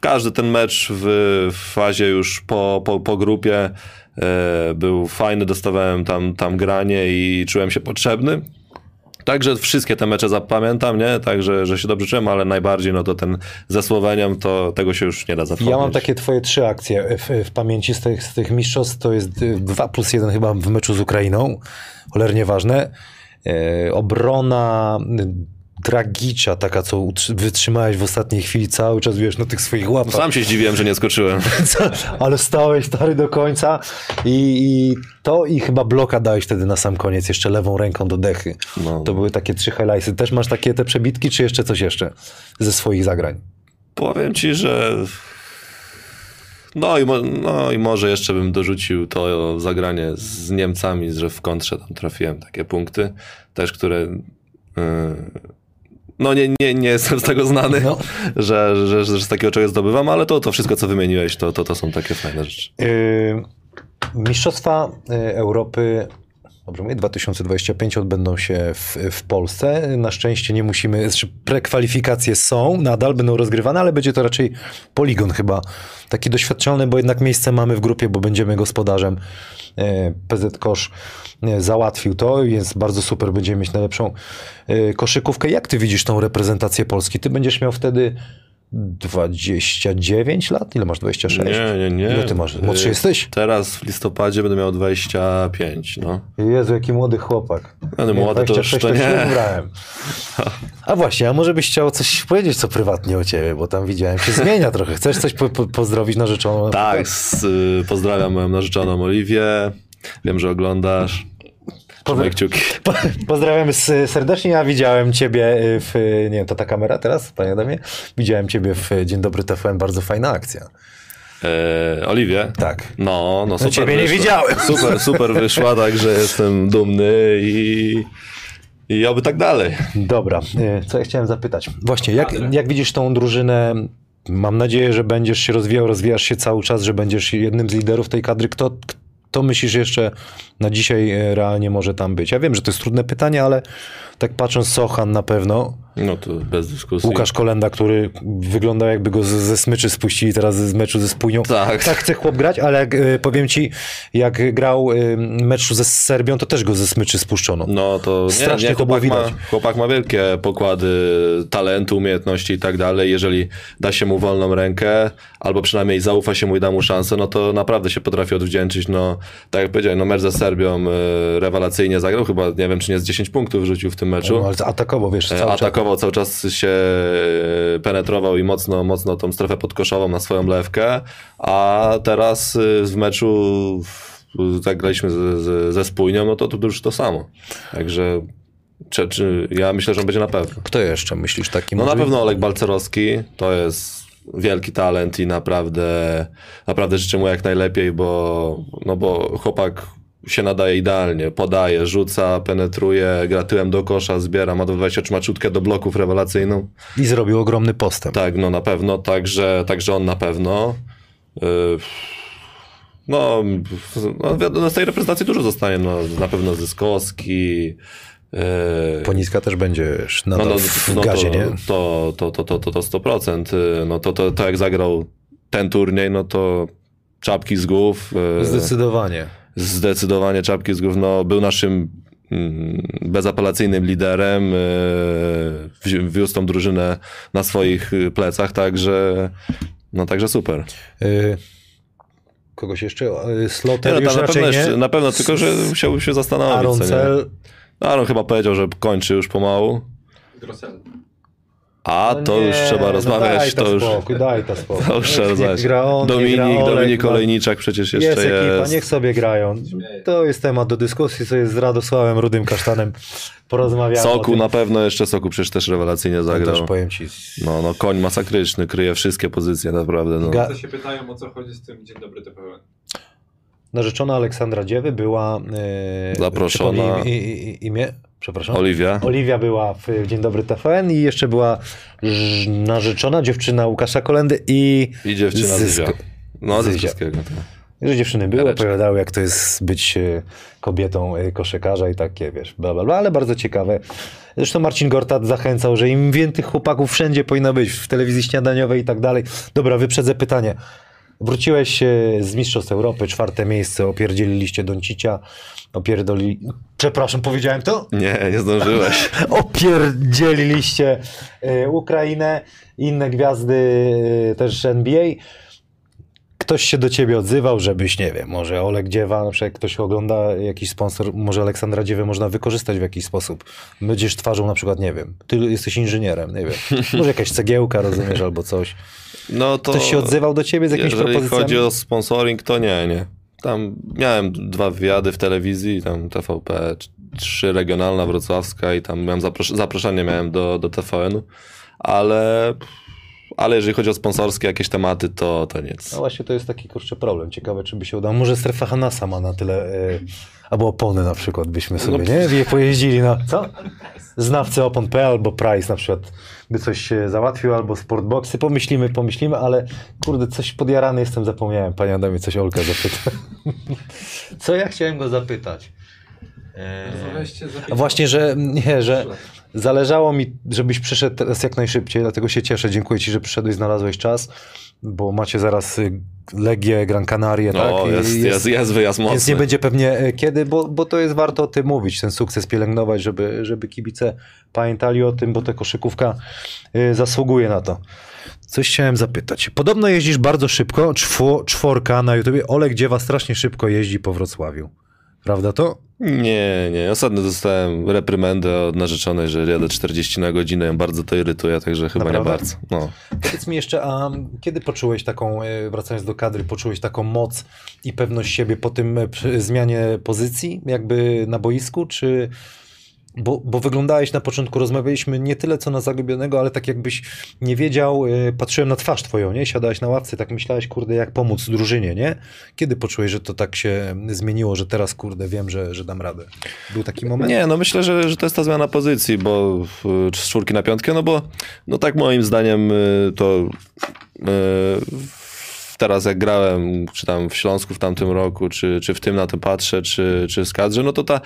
każdy ten mecz w, w fazie już po, po, po grupie y, był fajny, dostawałem tam, tam granie i czułem się potrzebny. Także wszystkie te mecze zapamiętam, nie? Także, że się dobrze czułem, ale najbardziej no to ten ze Słowenią, to tego się już nie da zapomnieć. Ja mam takie twoje trzy akcje w, w pamięci z tych, z tych mistrzostw, to jest 2 plus 1 chyba w meczu z Ukrainą, cholernie ważne. E, obrona y, Dragicza, taka co wytrzymałeś w ostatniej chwili cały czas, wiesz, na tych swoich łapach. Sam się zdziwiłem, że nie skoczyłem. Ale stałeś stary do końca i, i to i chyba bloka dałeś wtedy na sam koniec, jeszcze lewą ręką do dechy. No. To były takie trzy highlightsy. Też masz takie te przebitki, czy jeszcze coś jeszcze ze swoich zagrań? Powiem ci, że no i, no i może jeszcze bym dorzucił to zagranie z Niemcami, że w kontrze tam trafiłem takie punkty, też które yy, no nie, nie, nie jestem z tego znany, No. że, że, że z takiego czegoś zdobywam, ale to, to wszystko, co wymieniłeś, to, to, to są takie fajne rzeczy. Yy, Mistrzostwa yy, Europy Dobrze mówię, 2025 odbędą się w, w Polsce. Na szczęście nie musimy, znaczy prekwalifikacje są, nadal będą rozgrywane, ale będzie to raczej poligon chyba. Taki doświadczalny, bo jednak miejsce mamy w grupie, bo będziemy gospodarzem. E, PZ Kosz załatwił to, jest bardzo super, będziemy mieć najlepszą e, koszykówkę. Jak ty widzisz tą reprezentację Polski? Ty będziesz miał wtedy 29 lat? Ile masz? 26? Nie, nie, nie. Ile ty masz? Młodszy Yy, jesteś? Teraz w listopadzie będę miał 25, no. Jezu, jaki młody chłopak. No, Nie, młody to już 26 to nie. brałem. A właśnie, a może byś chciał coś powiedzieć co prywatnie o ciebie, bo tam widziałem, się zmienia trochę. Chcesz coś po, po, pozdrowić narzeczoną? Tak, z, y, pozdrawiam moją narzeczoną Oliwię. Wiem, że oglądasz. Trzymaj kciuki. Po, pozdrawiamy serdecznie. Ja widziałem ciebie w, nie wiem, to ta kamera teraz, panie Adamie? Widziałem ciebie w Dzień Dobry TVN, bardzo fajna akcja. E, Oliwię? Tak. No, no super ciebie nie wyszła. widziałem. Super, super wyszła, także jestem dumny i, i oby tak dalej. Dobra, e, co ja chciałem zapytać? Właśnie, jak, jak widzisz tą drużynę? Mam nadzieję, że będziesz się rozwijał, rozwijasz się cały czas, że będziesz jednym z liderów tej kadry. Kto, kto myślisz jeszcze na dzisiaj e, realnie może tam być? Ja wiem, że to jest trudne pytanie, ale tak patrząc, Sochan na pewno, No to bez dyskusji. Łukasz Kolenda, który wyglądał jakby go ze, smyczy spuścili teraz z meczu ze Spójnią. Tak. Tak chce chłop grać, ale jak, e, powiem ci, jak grał e, meczu ze Serbią, to też go ze smyczy spuszczono. No to nie, Strasznie nie, to było chłopak, ma, widać. chłopak ma wielkie pokłady talentu, umiejętności i tak dalej. Jeżeli da się mu wolną rękę, albo przynajmniej zaufa się mu i da mu szansę, no to naprawdę się potrafi odwdzięczyć. No, tak jak powiedziałem, no mecz ze Serbią e, rewelacyjnie zagrał, chyba nie wiem, czy nie z 10 punktów rzucił w tym meczu. No, ale atakował, wiesz, E, cały czas. Atakował, cały czas się e, penetrował i mocno, mocno tą strefę podkoszową na swoją lewkę, a teraz e, w meczu w- zagraliśmy z, z, ze Spójnią, no to, to już to samo. Także czy, czy, ja myślę, że on będzie na pewno. Kto jeszcze myślisz taki? No na pewno Olek Balcerowski to jest wielki talent i naprawdę, naprawdę życzę mu jak najlepiej, bo, no bo chłopak się nadaje idealnie, podaje, rzuca, penetruje, gra tyłem do kosza, zbiera, ma do 23 maczutkę do bloków rewelacyjną. I zrobił ogromny postęp. Tak, no na pewno, także, także on na pewno. Yy, No, no, z tej reprezentacji dużo zostanie, no, na pewno Zyskowski. Yy, Poniska też będzie wiesz, no, nadal no, w no gazie, to, nie? To, to, to, to, to, to 100%. Yy, No to, to, to jak zagrał ten turniej, no to czapki z głów. Zdecydowanie. Zdecydowanie czapki z głów. No, był naszym mm, bezapelacyjnym liderem. wzi- Wiózł tą drużynę na swoich yy, plecach, także, no, także super. Y, kogoś jeszcze? Y, Nie, Sloter no, na, pewno, nie. jeszcze, na pewno, tylko że musiałbym się zastanowić. Aaron? Cel. Aaron chyba powiedział, że kończy już pomału. Grosel. A No to już nie, trzeba no rozmawiać. Daj to już, spokój, daj to spokój. to już trzeba rozmawiać. gra on, Dominik, gra Olek, Dominik Olejniczak przecież jeszcze Jest jest. ekipa, niech sobie grają. To jest temat do dyskusji, co jest z Radosławem Rudym Kasztanem. Porozmawiamy Soku na pewno jeszcze Soku przecież też rewelacyjnie Ja zagrał. Też powiem ci. No, no koń masakryczny, kryje wszystkie pozycje naprawdę. No. Ga- się pytają o co chodzi z tym Dzień Dobry TVN. Narzeczona Aleksandra Dziewy była e, Zaproszona. i- imię, przepraszam. Oliwia. Oliwia była w Dzień Dobry TVN i jeszcze była narzeczona dziewczyna Łukasza Kolendy i I dziewczyna Zywia. No, Zywia. Zyskowskiego. tak. że dziewczyny były, Jareczka. opowiadały jak to jest być e, kobietą e, koszykarza i takie, wiesz, bla, bla, bla, ale bardzo ciekawe. Zresztą Marcin Gortat zachęcał, że im więcej chłopaków wszędzie powinno być, w telewizji śniadaniowej i tak dalej. Dobra, wyprzedzę pytanie. Wróciłeś e, z Mistrzostw Europy, czwarte miejsce, opierdzieliliście Doncicia, opierdoli... Przepraszam, powiedziałem to? Nie, nie zdążyłeś. opierdzieliliście e, Ukrainę, inne gwiazdy e, też NBA. Ktoś się do ciebie odzywał, żebyś, nie wiem, może Oleg Dziewa, na przykład ktoś ogląda jakiś sponsor, może Aleksandra Dziewę można wykorzystać w jakiś sposób. Będziesz twarzą na przykład, nie wiem, ty jesteś inżynierem, nie wiem, może jakaś cegiełka, rozumiesz, albo coś. No to... Ktoś się odzywał do ciebie z jakimiś Jeżeli propozycjami? chodzi o sponsoring, to nie, nie. Tam miałem dwa wywiady w telewizji, tam TVP, tr- trzy regionalna, wrocławska i tam miałem zapros- zaproszenie miałem do, do TVN-u, ale, ale jeżeli chodzi o sponsorskie jakieś tematy, to, to nic. No właśnie to jest taki kurczę problem. Ciekawe, czy by się udało. Może strefa Hanasa ma na tyle, e, albo opony na przykład byśmy sobie, No, nie? Wie, pojeździli na, co? Znawcy Opon.pl albo Price na przykład by coś się załatwił, albo Sportboxy. Pomyślimy, pomyślimy, ale kurde, coś podjarany jestem, zapomniałem. Panie Adamie, coś Olka zapyta. Co ja chciałem go zapytać? A właśnie, że nie, że zależało mi, żebyś przyszedł teraz jak najszybciej, dlatego się cieszę. Dziękuję Ci, że przyszedłeś, znalazłeś czas, bo macie zaraz y, Legię, Gran Canaria, tak? No, I jest, jest, jest wyjazd mocny. Więc nie będzie pewnie e, kiedy, bo, bo to jest warto o tym mówić, ten sukces pielęgnować, żeby, żeby kibice pamiętali o tym, bo ta koszykówka y, zasługuje na to. Coś chciałem zapytać. Podobno jeździsz bardzo szybko, czwo, czworka na YouTubie. Olek Dziewa strasznie szybko jeździ po Wrocławiu. Prawda to? Nie, nie. Ostatnio dostałem reprymendę od narzeczonej, że jadę 40 na godzinę, ją bardzo to irytuje, także chyba Naprawdę? nie bardzo. No. Powiedz mi jeszcze, a kiedy poczułeś taką, e, wracając do kadry, poczułeś taką moc i pewność siebie po tym e, zmianie pozycji, jakby na boisku, czy, bo, bo wyglądałeś na początku, rozmawialiśmy nie tyle co na Zagubionego, ale tak jakbyś nie wiedział, y, patrzyłem na twarz twoją, nie? Siadałeś na ławce, tak myślałeś, kurde, jak pomóc drużynie, nie? Kiedy poczułeś, że to tak się zmieniło, że teraz, kurde, wiem, że, że dam radę? Był taki moment? Nie, no myślę, że, że to jest ta zmiana pozycji, bo y, z czwórki na piątkę, no bo no tak moim zdaniem y, to y, teraz jak grałem, czy tam w Śląsku w tamtym roku, czy, czy w tym na to patrzę, czy, czy w kadrze, no to ta,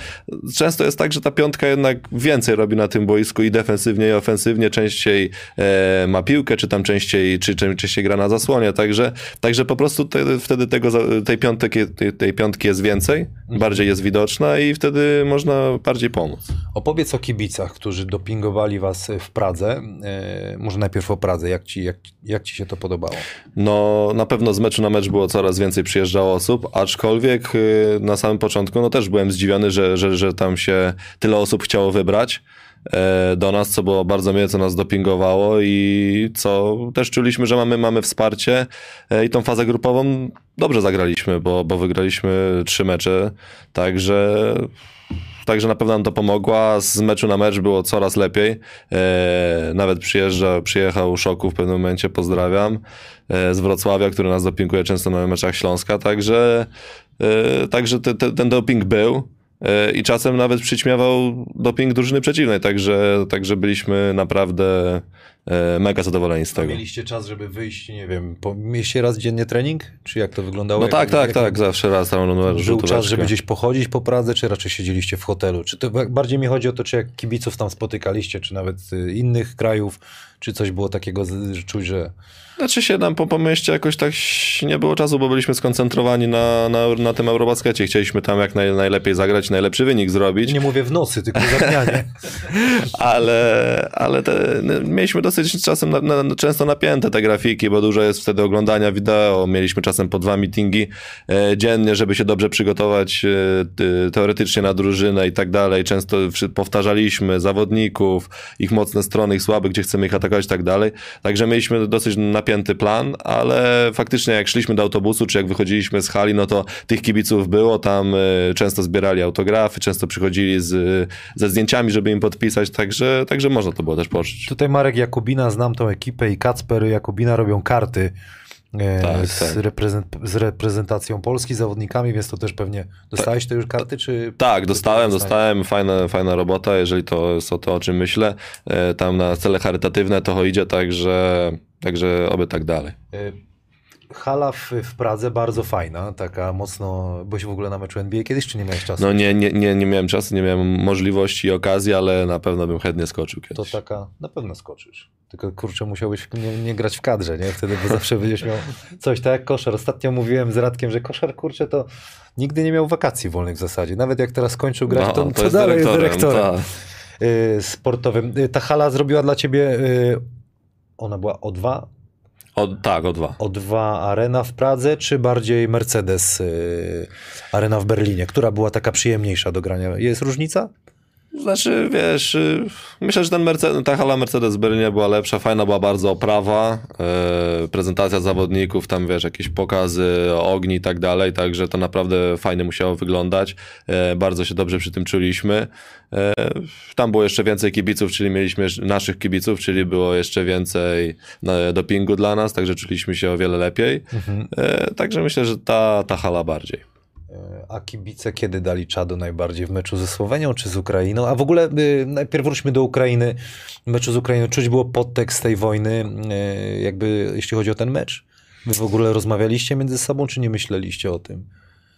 często jest tak, że ta piątka jednak więcej robi na tym boisku i defensywnie, i ofensywnie, częściej e, ma piłkę, czy tam częściej, czy czę- częściej gra na zasłonie, także, także po prostu te, wtedy tego, tej, piątki, tej, tej piątki jest więcej, bardziej jest widoczna i wtedy można bardziej pomóc. Opowiedz o kibicach, którzy dopingowali was w Pradze. E, może najpierw o Pradze. Jak ci, jak, jak ci się to podobało? No, na pewno z meczu na mecz było coraz więcej przyjeżdżało osób, aczkolwiek y, na samym początku no też byłem zdziwiony, że, że, że tam się tyle osób chciało wybrać e, do nas, co było bardzo miłe, co nas dopingowało i co też czuliśmy, że mamy, mamy wsparcie e, i tą fazę grupową dobrze zagraliśmy, bo, bo wygraliśmy trzy mecze, także Także na pewno nam to pomogło, a z meczu na mecz było coraz lepiej. E, nawet przyjeżdża, przyjechał Szoku w pewnym momencie, pozdrawiam, e, z Wrocławia, który nas dopinguje często na meczach Śląska, także, e, także te, te, ten doping był. I czasem nawet przyćmiewał doping drużyny przeciwnej, także, także byliśmy naprawdę mega zadowoleni z tego. Mieliście czas, żeby wyjść, nie wiem, po, mieliście raz dziennie trening? Czy jak to wyglądało? No Jak- tak, tak, jak- tak, zawsze raz tam numer Był czas, żeby gdzieś pochodzić po Pradze, czy raczej siedzieliście w hotelu? Czy to bardziej mi chodzi o to, czy jak kibiców tam spotykaliście, czy nawet y, innych krajów, czy coś było takiego, że czuć, że Znaczy się nam po, po mieście jakoś tak nie było czasu, bo byliśmy skoncentrowani na, na, na tym Eurobaskecie. Chcieliśmy tam jak naj, najlepiej zagrać, najlepszy wynik zrobić, nie mówię w nosy, tylko za dnia, ale, ale te, no, mieliśmy dosyć czasem na, na, często napięte te grafiki, bo dużo jest wtedy oglądania wideo. Mieliśmy czasem po dwa meetingi e, dziennie, żeby się dobrze przygotować e, ty- teoretycznie na drużynę i tak dalej. Często powtarzaliśmy zawodników, ich mocne strony, ich słabe, gdzie chcemy ich atakować i tak dalej. Także mieliśmy dosyć napięty plan, ale faktycznie jak szliśmy do autobusu, czy jak wychodziliśmy z hali, no to tych kibiców było tam, e, często zbierali autografy, często przychodzili z, ze zdjęciami, żeby im podpisać, także, także można to było też poczuć. Tutaj Marek Jakubina, znam tą ekipę i Kacper Jakubina robią karty e, Tak, z, tak. Reprezent, z reprezentacją Polski, zawodnikami, więc to też pewnie dostałeś te już karty, czy... Tak, dostałem, dostałem, fajna, fajna robota, jeżeli to jest o to, o czym myślę. E, Tam na cele charytatywne to idzie, także, także oby tak dalej. Hala w, w Pradze bardzo fajna, taka mocno... Byłeś w ogóle na meczu NBA kiedyś, czy nie miałeś czasu? No nie, nie, nie, nie miałem czasu, nie miałem możliwości i okazji, ale na pewno bym chętnie skoczył To kiedyś. taka, na pewno skoczysz. Tylko kurczę, musiałbyś nie, nie grać w kadrze, nie? Wtedy, bo zawsze będziesz miał coś tak jak koszar. Ostatnio mówiłem z Radkiem, że koszar, kurczę, to nigdy nie miał wakacji wolnych w zasadzie. Nawet jak teraz kończył grać, to, co dalej jest dyrektorem tak. y, sportowym. Y, Ta hala zrobiła dla ciebie, y, ona była O2, O, tak, o dwa. O2 Arena w Pradze, czy bardziej Mercedes y, Arena w Berlinie? Która była taka przyjemniejsza do grania? Jest różnica? Znaczy, wiesz, y, myślę, że ten Mercedes, ta hala Mercedes Berlinie była lepsza, fajna była bardzo oprawa, e, prezentacja zawodników, tam wiesz, jakieś pokazy ogni i tak dalej, także to naprawdę fajnie musiało wyglądać, e, bardzo się dobrze przy tym czuliśmy. E, tam było jeszcze więcej kibiców, czyli mieliśmy naszych kibiców, czyli było jeszcze więcej e, dopingu dla nas, także czuliśmy się o wiele lepiej, e, także myślę, że ta, ta hala bardziej. A kibice kiedy dali czadu najbardziej w meczu ze Słowenią czy z Ukrainą? A w ogóle y, najpierw wróćmy do Ukrainy. W meczu z Ukrainą czuć było podtekst tej wojny, y, jakby jeśli chodzi o ten mecz. Wy w ogóle rozmawialiście między sobą, czy nie myśleliście o tym?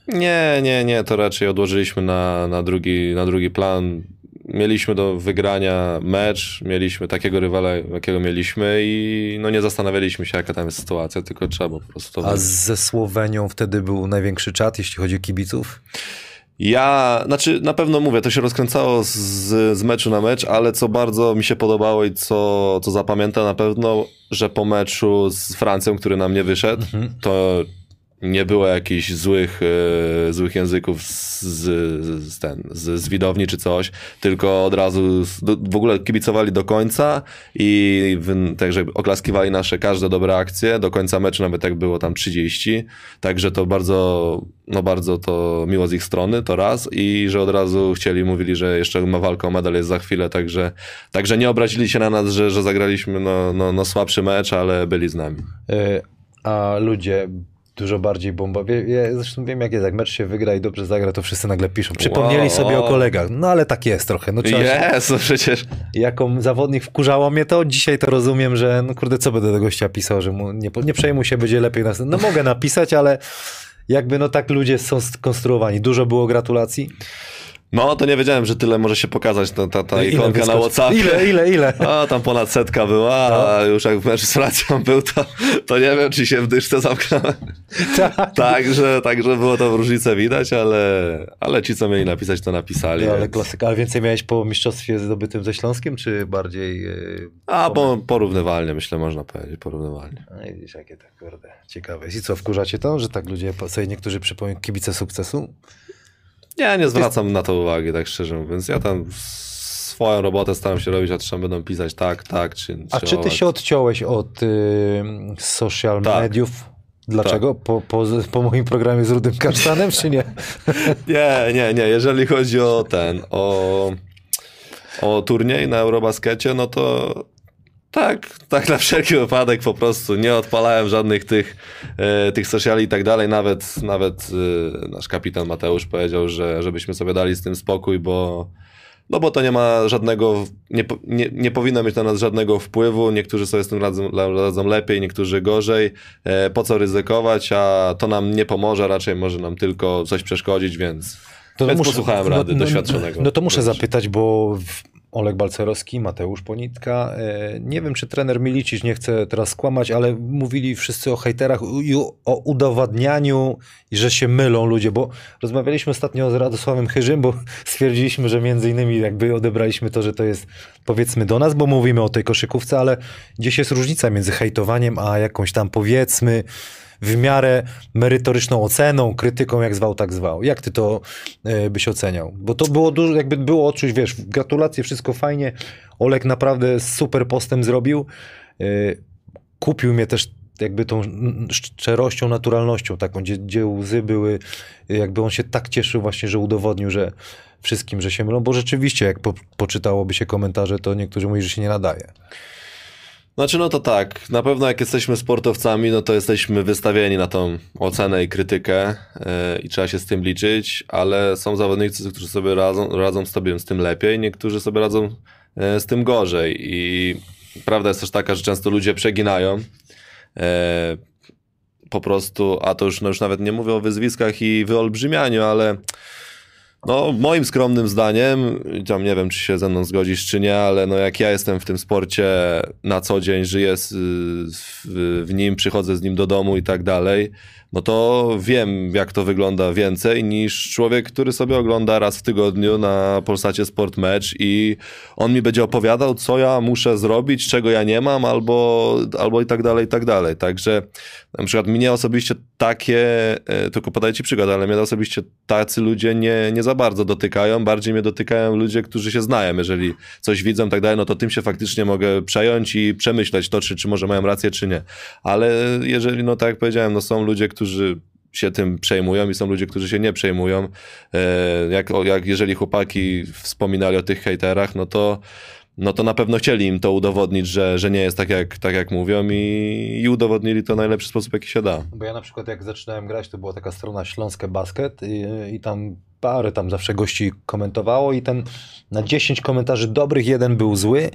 Nie, nie, nie, to raczej odłożyliśmy na, na, drugi, na drugi plan. Mieliśmy do wygrania mecz, mieliśmy takiego rywala, jakiego mieliśmy i no nie zastanawialiśmy się, jaka tam jest sytuacja, tylko trzeba po prostu A ze Słowenią wtedy był największy czat, jeśli chodzi o kibiców? Ja, znaczy na pewno mówię, to się rozkręcało z, z meczu na mecz, ale co bardzo mi się podobało i co, co zapamiętam na pewno, że po meczu z Francją, który nam nie wyszedł, to nie było jakichś złych, e, złych języków z, z, ten, z, z widowni czy coś, tylko od razu do, w ogóle kibicowali do końca i w, także oklaskiwali nasze każde dobre akcje, do końca meczu nawet jak było tam 30, także to bardzo, no bardzo to miło z ich strony, to raz. I że od razu chcieli, mówili, że jeszcze ma walka o medal jest za chwilę, także, także nie obrazili się na nas, że, że zagraliśmy no, no, no słabszy mecz, ale byli z nami. E, A ludzie dużo bardziej bomba. Ja zresztą wiem jak jest, jak mecz się wygra i dobrze zagra, to wszyscy nagle piszą. Przypomnieli Wow. sobie o kolegach. No ale tak jest trochę. No, się, Jest, no przecież jako zawodnik wkurzało mnie to, dzisiaj to rozumiem, że no kurde, co będę do gościa pisał, że mu nie, nie przejmuj się, będzie lepiej. No mogę napisać, ale jakby no tak ludzie są skonstruowani. Dużo było gratulacji. No, to nie wiedziałem, że tyle może się pokazać ta, ta, ta ikonka na Whatsappie. Ile, ile, ile? O, tam ponad setka była, a już jak w meczu z Racją był, to, to nie wiem, czy się w dyszce zamknąłem. Tak. Także, także było to w różnicę widać, ale, ale ci, co mieli napisać, to napisali. No, ale więc- klasyka. Ale więcej miałeś po mistrzostwie zdobytym ze Śląskiem, czy bardziej... Yy... A, bo porównywalnie, myślę, można powiedzieć, porównywalnie. No i widzisz, jakie tak kurde ciekawe. I co, wkurzacie to, że tak ludzie po- sobie niektórzy przypomnią kibice sukcesu? Ja nie zwracam na to uwagi, tak szczerze mówiąc. Ja tam swoją robotę staram się robić, a trzeba będą pisać tak, tak, czy A czy ty się odciąłeś od y, social Tak. mediów? Dlaczego? Po, po, po moim programie z Rudym Kasztanem, czy nie? Nie, nie, nie. Jeżeli chodzi o ten, o, o turniej na Eurobaskecie, no to tak, tak na wszelki wypadek po prostu nie odpalałem żadnych tych, e, tych sociali i tak dalej. Nawet, nawet e, nasz kapitan Mateusz powiedział, że żebyśmy sobie dali z tym spokój, bo no bo to nie ma żadnego, nie, nie, nie powinno mieć na nas żadnego wpływu. Niektórzy sobie z tym radzą, radzą lepiej, niektórzy gorzej. E, po co ryzykować, a to nam nie pomoże, raczej może nam tylko coś przeszkodzić, więc, więc posłuchałem rady doświadczonego. No to muszę zapytać, bo w- Oleg Balcerowski, Mateusz Ponitka, e, nie wiem, czy trener Milicic nie chce teraz skłamać, ale mówili wszyscy o hejterach i o- udowadnianiu, że się mylą ludzie, bo rozmawialiśmy ostatnio z Radosławem Chyżym, bo stwierdziliśmy, że między innymi jakby odebraliśmy to, że to jest powiedzmy do nas, bo mówimy o tej koszykówce, ale gdzieś jest różnica między hejtowaniem, a jakąś tam powiedzmy w miarę merytoryczną oceną, krytyką, jak zwał, tak zwał. Jak ty to e, byś oceniał? Bo to było dużo, jakby było odczuć, wiesz, gratulacje, wszystko fajnie. Olek naprawdę super postęp zrobił. E, kupił mnie też jakby tą szczerością, naturalnością taką, gdzie, gdzie łzy były, jakby on się tak cieszył właśnie, że udowodnił, że wszystkim, że się mylą, bo rzeczywiście jak po, poczytałoby się komentarze, to niektórzy mówią, że się nie nadaje. Znaczy, no to tak, na pewno jak jesteśmy sportowcami, no to jesteśmy wystawieni na tą ocenę i krytykę yy, i trzeba się z tym liczyć, ale są zawodnicy, którzy sobie radzą, radzą sobie z tym lepiej, niektórzy sobie radzą yy, z tym gorzej. I prawda jest też taka, że często ludzie przeginają yy, po prostu, a to już, no już nawet nie mówię o wyzwiskach i wyolbrzymianiu, ale no, moim skromnym zdaniem, tam nie wiem, czy się ze mną zgodzisz, czy nie, ale no jak ja jestem w tym sporcie na co dzień, żyję w nim, przychodzę z nim do domu i tak dalej, no to wiem, jak to wygląda więcej niż człowiek, który sobie ogląda raz w tygodniu na Polsacie Sport Match i on mi będzie opowiadał, co ja muszę zrobić, czego ja nie mam, albo, albo i tak dalej, i tak dalej. Także na przykład mnie osobiście takie, e, tylko podaję ci przykład, ale mnie osobiście tacy ludzie nie, nie za bardzo dotykają, bardziej mnie dotykają ludzie, którzy się znają, jeżeli coś widzą i tak dalej, no to tym się faktycznie mogę przejąć i przemyśleć to, czy, czy może mają rację, czy nie. Ale jeżeli, no tak jak powiedziałem, no są ludzie, którzy się tym przejmują i są ludzie, którzy się nie przejmują. E, Jak, jak jeżeli chłopaki wspominali o tych hejterach, no to no to na pewno chcieli im to udowodnić, że, że nie jest tak jak, tak jak mówią i, i udowodnili to najlepszy sposób, jaki się da. Bo ja na przykład jak zaczynałem grać, to była taka strona Śląskie Basket i, i tam parę tam zawsze gości komentowało i ten na 10 komentarzy dobrych jeden był zły.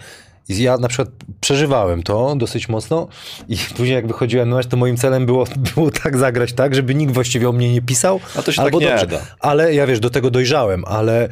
I ja na przykład przeżywałem to dosyć mocno i później jak wychodziłem na mecz, to moim celem było, było tak zagrać tak, żeby nikt właściwie o mnie nie pisał. A to się albo tak nie dobrze. da. Ale ja wiesz, do tego dojrzałem, ale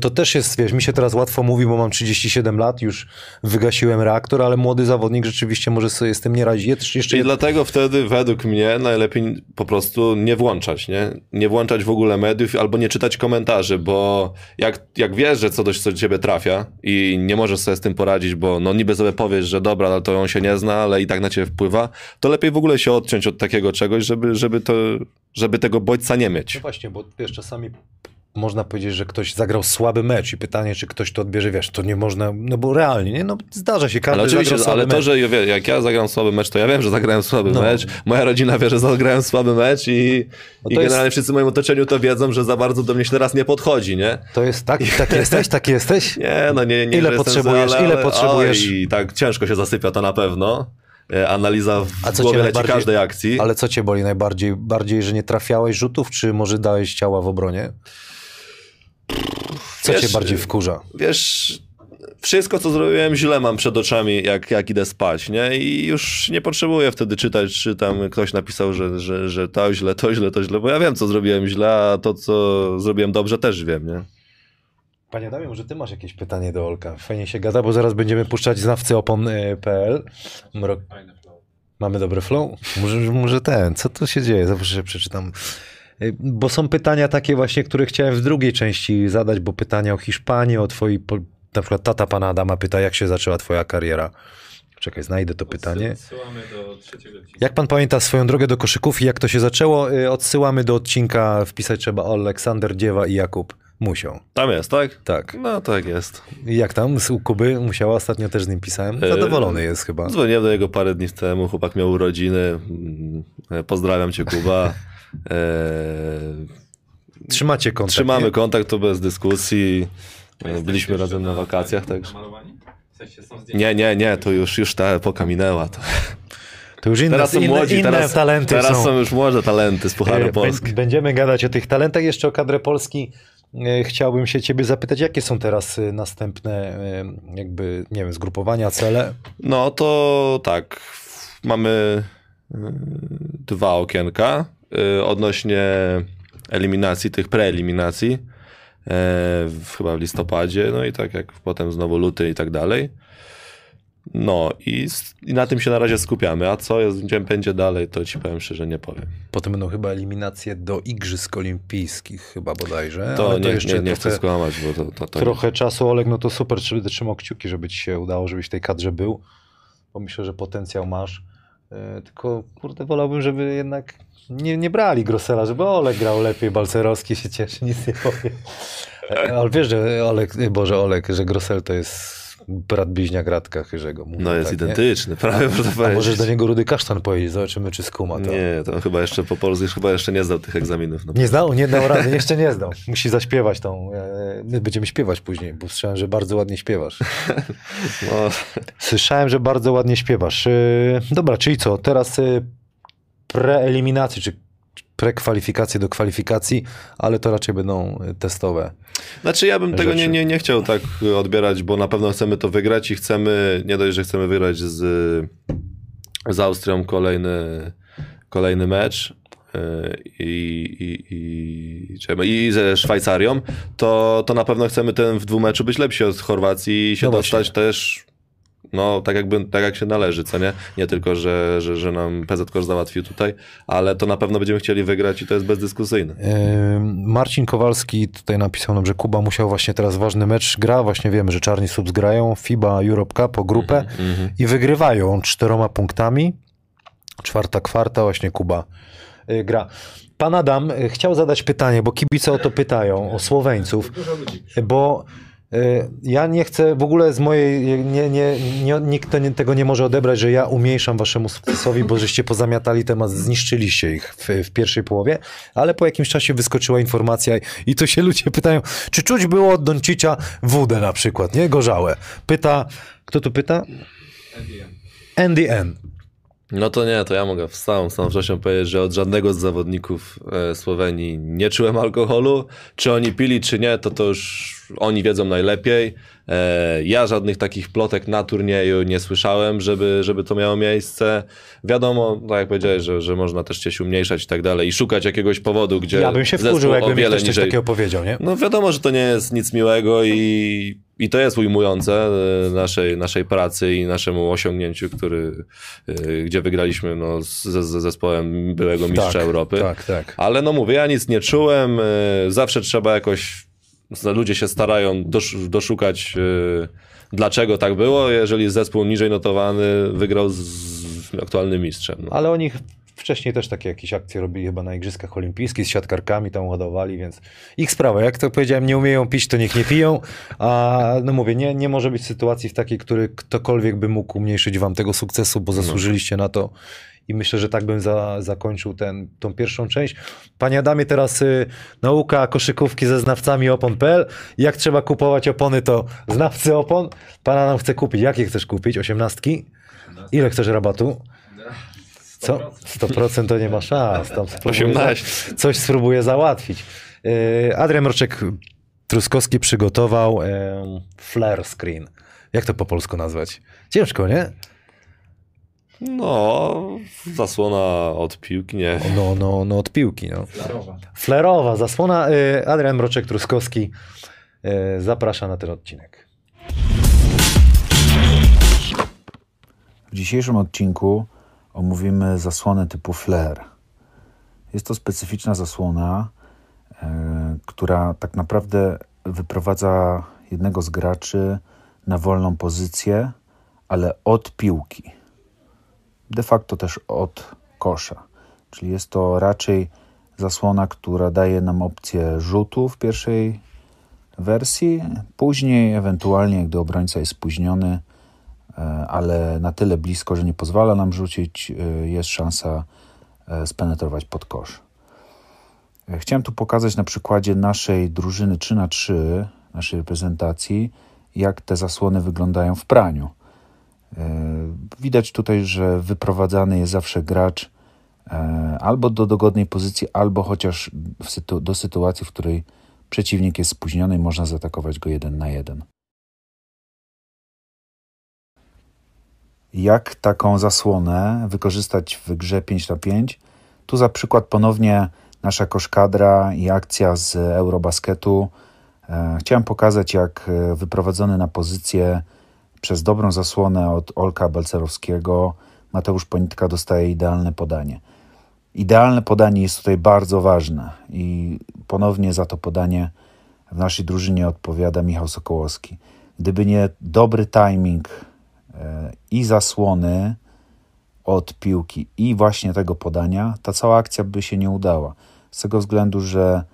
to też jest, wiesz, mi się teraz łatwo mówi, bo mam 37 lat, już wygasiłem reaktor, ale młody zawodnik rzeczywiście może sobie z tym nie radzić. Je- Jeszcze I dlatego wtedy według mnie najlepiej po prostu nie włączać, nie? Nie włączać w ogóle mediów albo nie czytać komentarzy, bo jak, jak wiesz, że coś do ciebie trafia i nie możesz sobie z tym poradzić, bo no niby sobie powiesz, że dobra, ale to on się nie zna, ale i tak na ciebie wpływa, to lepiej w ogóle się odciąć od takiego czegoś, żeby, żeby, to, żeby tego bodźca nie mieć. No właśnie, bo wiesz, czasami można powiedzieć, że ktoś zagrał słaby mecz i pytanie, czy ktoś to odbierze, wiesz, to nie można, no bo realnie, nie? No zdarza się, każdy Ale oczywiście, słaby ale to, mecz. że jak ja zagram słaby mecz, to ja wiem, że zagrałem słaby No. mecz. Moja rodzina wie, że zagrałem słaby mecz i, No i to jest- generalnie wszyscy w moim otoczeniu to wiedzą, że za bardzo do mnie się teraz nie podchodzi, nie? To jest tak, tak jesteś, tak jesteś? Nie, no nie, nie Ile potrzebujesz? zły, ale, Ile ale, potrzebujesz? Oj, I tak ciężko się zasypia to na pewno. E, Analiza w A co głowie leci każdej akcji. Ale co cię boli najbardziej? Bardziej, że nie trafiałeś rzutów, czy może dałeś ciała w obronie? Co Wiesz, cię bardziej wkurza? Wiesz, wszystko co zrobiłem źle mam przed oczami, jak, jak idę spać, nie? I już nie potrzebuję wtedy czytać, czy tam ktoś napisał, że, że, że to źle, to źle, to źle, bo ja wiem, co zrobiłem źle, a to, co zrobiłem dobrze, też wiem, nie? Panie Damie, może ty masz jakieś pytanie do Olka? Fajnie się gada, bo zaraz będziemy puszczać znawcy opon.pl. Mrok... Mamy dobry flow? Może, może ten, co tu się dzieje? Zawsze przeczytam. Y, Bo są pytania takie właśnie, które chciałem w drugiej części zadać, bo pytania o Hiszpanię, o twoi... po- Na przykład tata pana Adama pyta, jak się zaczęła twoja kariera? Czekaj, znajdę to pytanie. Odsyłamy do trzeciego odcinka. Jak pan pamięta swoją drogę do koszykówki, jak to się zaczęło? Y, Odsyłamy do odcinka, wpisać trzeba Aleksander, Dziewa i Jakub Musią. Tam jest, tak? Tak. No tak jest. I Jak tam z u Kuby? Musiała, ostatnio też z nim pisałem. Zadowolony jest chyba. Dzwoniłem do niego parę dni temu, chłopak miał urodziny. Mm, Pozdrawiam cię, Kuba. E, Trzymacie kontakt, Trzymamy nie? kontakt, to bez dyskusji. Byliśmy razem na wakacjach, także. Namalowani? W sensie są zdjęcia? Nie, nie, nie, to już, już ta epoka minęła. To. To już inne, Teraz są inne, młodzi, inne teraz, talenty teraz są. są już młode talenty z Pucharu E, Polski. bę- Będziemy gadać o tych talentach. Jeszcze o kadrę Polski e, chciałbym się ciebie zapytać, jakie są teraz e, następne jakby, nie wiem, zgrupowania, cele? No to tak, mamy dwa okienka odnośnie eliminacji, tych preeliminacji, e, w, chyba w listopadzie, no i tak jak potem znowu luty i tak dalej. No i, i na tym się na razie skupiamy, a co jest, gdzie będzie dalej, to ci powiem szczerze nie powiem. Potem będą chyba eliminacje do Igrzysk Olimpijskich chyba bodajże. To, ale nie, jeszcze nie, nie chcę skłamać, bo to, to, to trochę czasu, Oleg, no to super, czy będę trzymał kciuki, żeby ci się udało, żebyś w tej kadrze był, bo myślę, że potencjał masz. E, Tylko, kurde, wolałbym, żeby jednak nie, nie brali Grosela, żeby Oleg grał lepiej, Balcerowski się cieszy, nic nie powie. E, Ale wiesz, że Olek, e, Boże, Olek, że Grosel to jest brat bliźniak Radka Chyrzego. Mówię no jest tak, nie? identyczny, prawie można A powiedzieć. możesz do niego Rudy Kasztan powiedzieć, zobaczymy, czy skuma to. Nie, to chyba jeszcze po polsku już chyba jeszcze nie zdał tych egzaminów. No. Nie zdał, nie dał rady, jeszcze nie zdał. Musi zaśpiewać tą. E, my będziemy śpiewać później, bo słyszałem, że bardzo ładnie śpiewasz. No, Słyszałem, że bardzo ładnie śpiewasz. E, dobra, czyli co? Teraz preeliminacje, czy prekwalifikacje do kwalifikacji, ale to raczej będą e, testowe. Znaczy ja bym tego rzeczy. nie, nie, nie chciał tak odbierać, bo na pewno chcemy to wygrać i chcemy, nie dość, że chcemy wygrać z, z Austrią kolejny, kolejny mecz yy, i, i, i, i ze Szwajcarią, to, to na pewno chcemy ten w dwumeczu być lepsi od Chorwacji i się No dostać też no, tak, jakby, tak jak się należy, co nie? Nie tylko, że, że, że nam PZ Korz załatwił tutaj, ale to na pewno będziemy chcieli wygrać i to jest bezdyskusyjne. E, Marcin Kowalski tutaj napisał nam, że Kuba musiał właśnie teraz ważny mecz gra. Właśnie wiemy, że Czarni Subs grają FIBA Europe Cup o grupę Mhm. i wygrywają czteroma punktami. Czwarta kwarta właśnie Kuba y, gra. Pan Adam y, chciał zadać pytanie, bo kibice o to pytają, o Słoweńców, Dużo ludzi. bo ja nie chcę w ogóle z mojej, nie, nie, nie, nikt to nie, tego nie może odebrać, że ja umniejszam waszemu sukcesowi, bo żeście pozamiatali temat, zniszczyliście ich w, w pierwszej połowie, ale po jakimś czasie wyskoczyła informacja i to się ludzie pytają, czy czuć było od Doncicia wódę na przykład, nie? Gorzałe. Pyta, kto tu pyta? NDM. Andy N. No to nie, to ja mogę z całą stanowczością powiedzieć, że od żadnego z zawodników e, Słowenii nie czułem alkoholu. Czy oni pili, czy nie, to to już oni wiedzą najlepiej. E, ja żadnych takich plotek na turnieju nie słyszałem, żeby, żeby to miało miejsce. Wiadomo, tak jak powiedziałeś, że, że można też się umniejszać i tak dalej i szukać jakiegoś powodu, gdzie Ja bym się wkurzył, jakby mi ktoś coś niżej- takiego powiedział, nie? no wiadomo, że to nie jest nic miłego i, i to jest ujmujące e, naszej, naszej pracy i naszemu osiągnięciu, który, e, gdzie wygraliśmy no, ze, ze zespołem byłego mistrza tak, Europy. Tak, tak. Ale no mówię, ja nic nie czułem, e, zawsze trzeba jakoś ludzie się starają dosz, doszukać, dlaczego tak było, jeżeli zespół niżej notowany wygrał z, aktualnym mistrzem. No. Ale oni wcześniej też takie jakieś akcje robili chyba na Igrzyskach Olimpijskich z siatkarkami tam ładowali, więc ich sprawa. Jak to powiedziałem, nie umieją pić, to niech nie piją. A no mówię, nie, nie może być sytuacji w takiej, który ktokolwiek by mógł umniejszyć wam tego sukcesu, bo zasłużyliście na to. I myślę, że tak bym za, zakończył ten, tą pierwszą część. Panie Adamie, teraz y, nauka koszykówki ze znawcami opon.pl. Jak trzeba kupować opony, to znawcy opon. Pan Adam chce kupić. Jakie chcesz kupić? Osiemnastki? Ile chcesz rabatu? Co? 100% to nie ma szans. Tam spróbuję 18. za- Coś spróbuję załatwić. Yy, Adrian Mroczek Truskowski przygotował em, flare screen. Jak to po polsku nazwać? Ciężko, nie? No, zasłona od piłki, nie. No, no, no od piłki. No. Flarowa. Flareowa zasłona. Yy, Adrian Mroczek Truskowski yy, zaprasza na ten odcinek. W dzisiejszym odcinku omówimy zasłonę typu flare. Jest to specyficzna zasłona, e, która tak naprawdę wyprowadza jednego z graczy na wolną pozycję, ale od piłki. De facto też od kosza. Czyli jest to raczej zasłona, która daje nam opcję rzutu w pierwszej wersji. Później, ewentualnie, gdy obrońca jest spóźniony, ale na tyle blisko, że nie pozwala nam rzucić, e, jest szansa e, spenetrować pod kosz. E, Chciałem tu pokazać na przykładzie naszej drużyny 3 na 3 naszej reprezentacji, jak te zasłony wyglądają w praniu. E, Widać tutaj, że wyprowadzany jest zawsze gracz e, albo do dogodnej pozycji, albo chociaż do sytuacji, w której przeciwnik jest spóźniony i można zaatakować go jeden na jeden. Jak taką zasłonę wykorzystać w grze 5 na 5? Tu za przykład ponownie nasza koszkadra i akcja z Eurobasketu. E, Chciałem pokazać, jak e, wyprowadzony na pozycję przez dobrą zasłonę od Olka Balcerowskiego Mateusz Ponitka dostaje idealne podanie. Idealne podanie jest tutaj bardzo ważne i ponownie za to podanie w naszej drużynie odpowiada Michał Sokołowski. Gdyby nie dobry timing i zasłony od piłki i właśnie tego podania, ta cała akcja by się nie udała. Z tego względu, że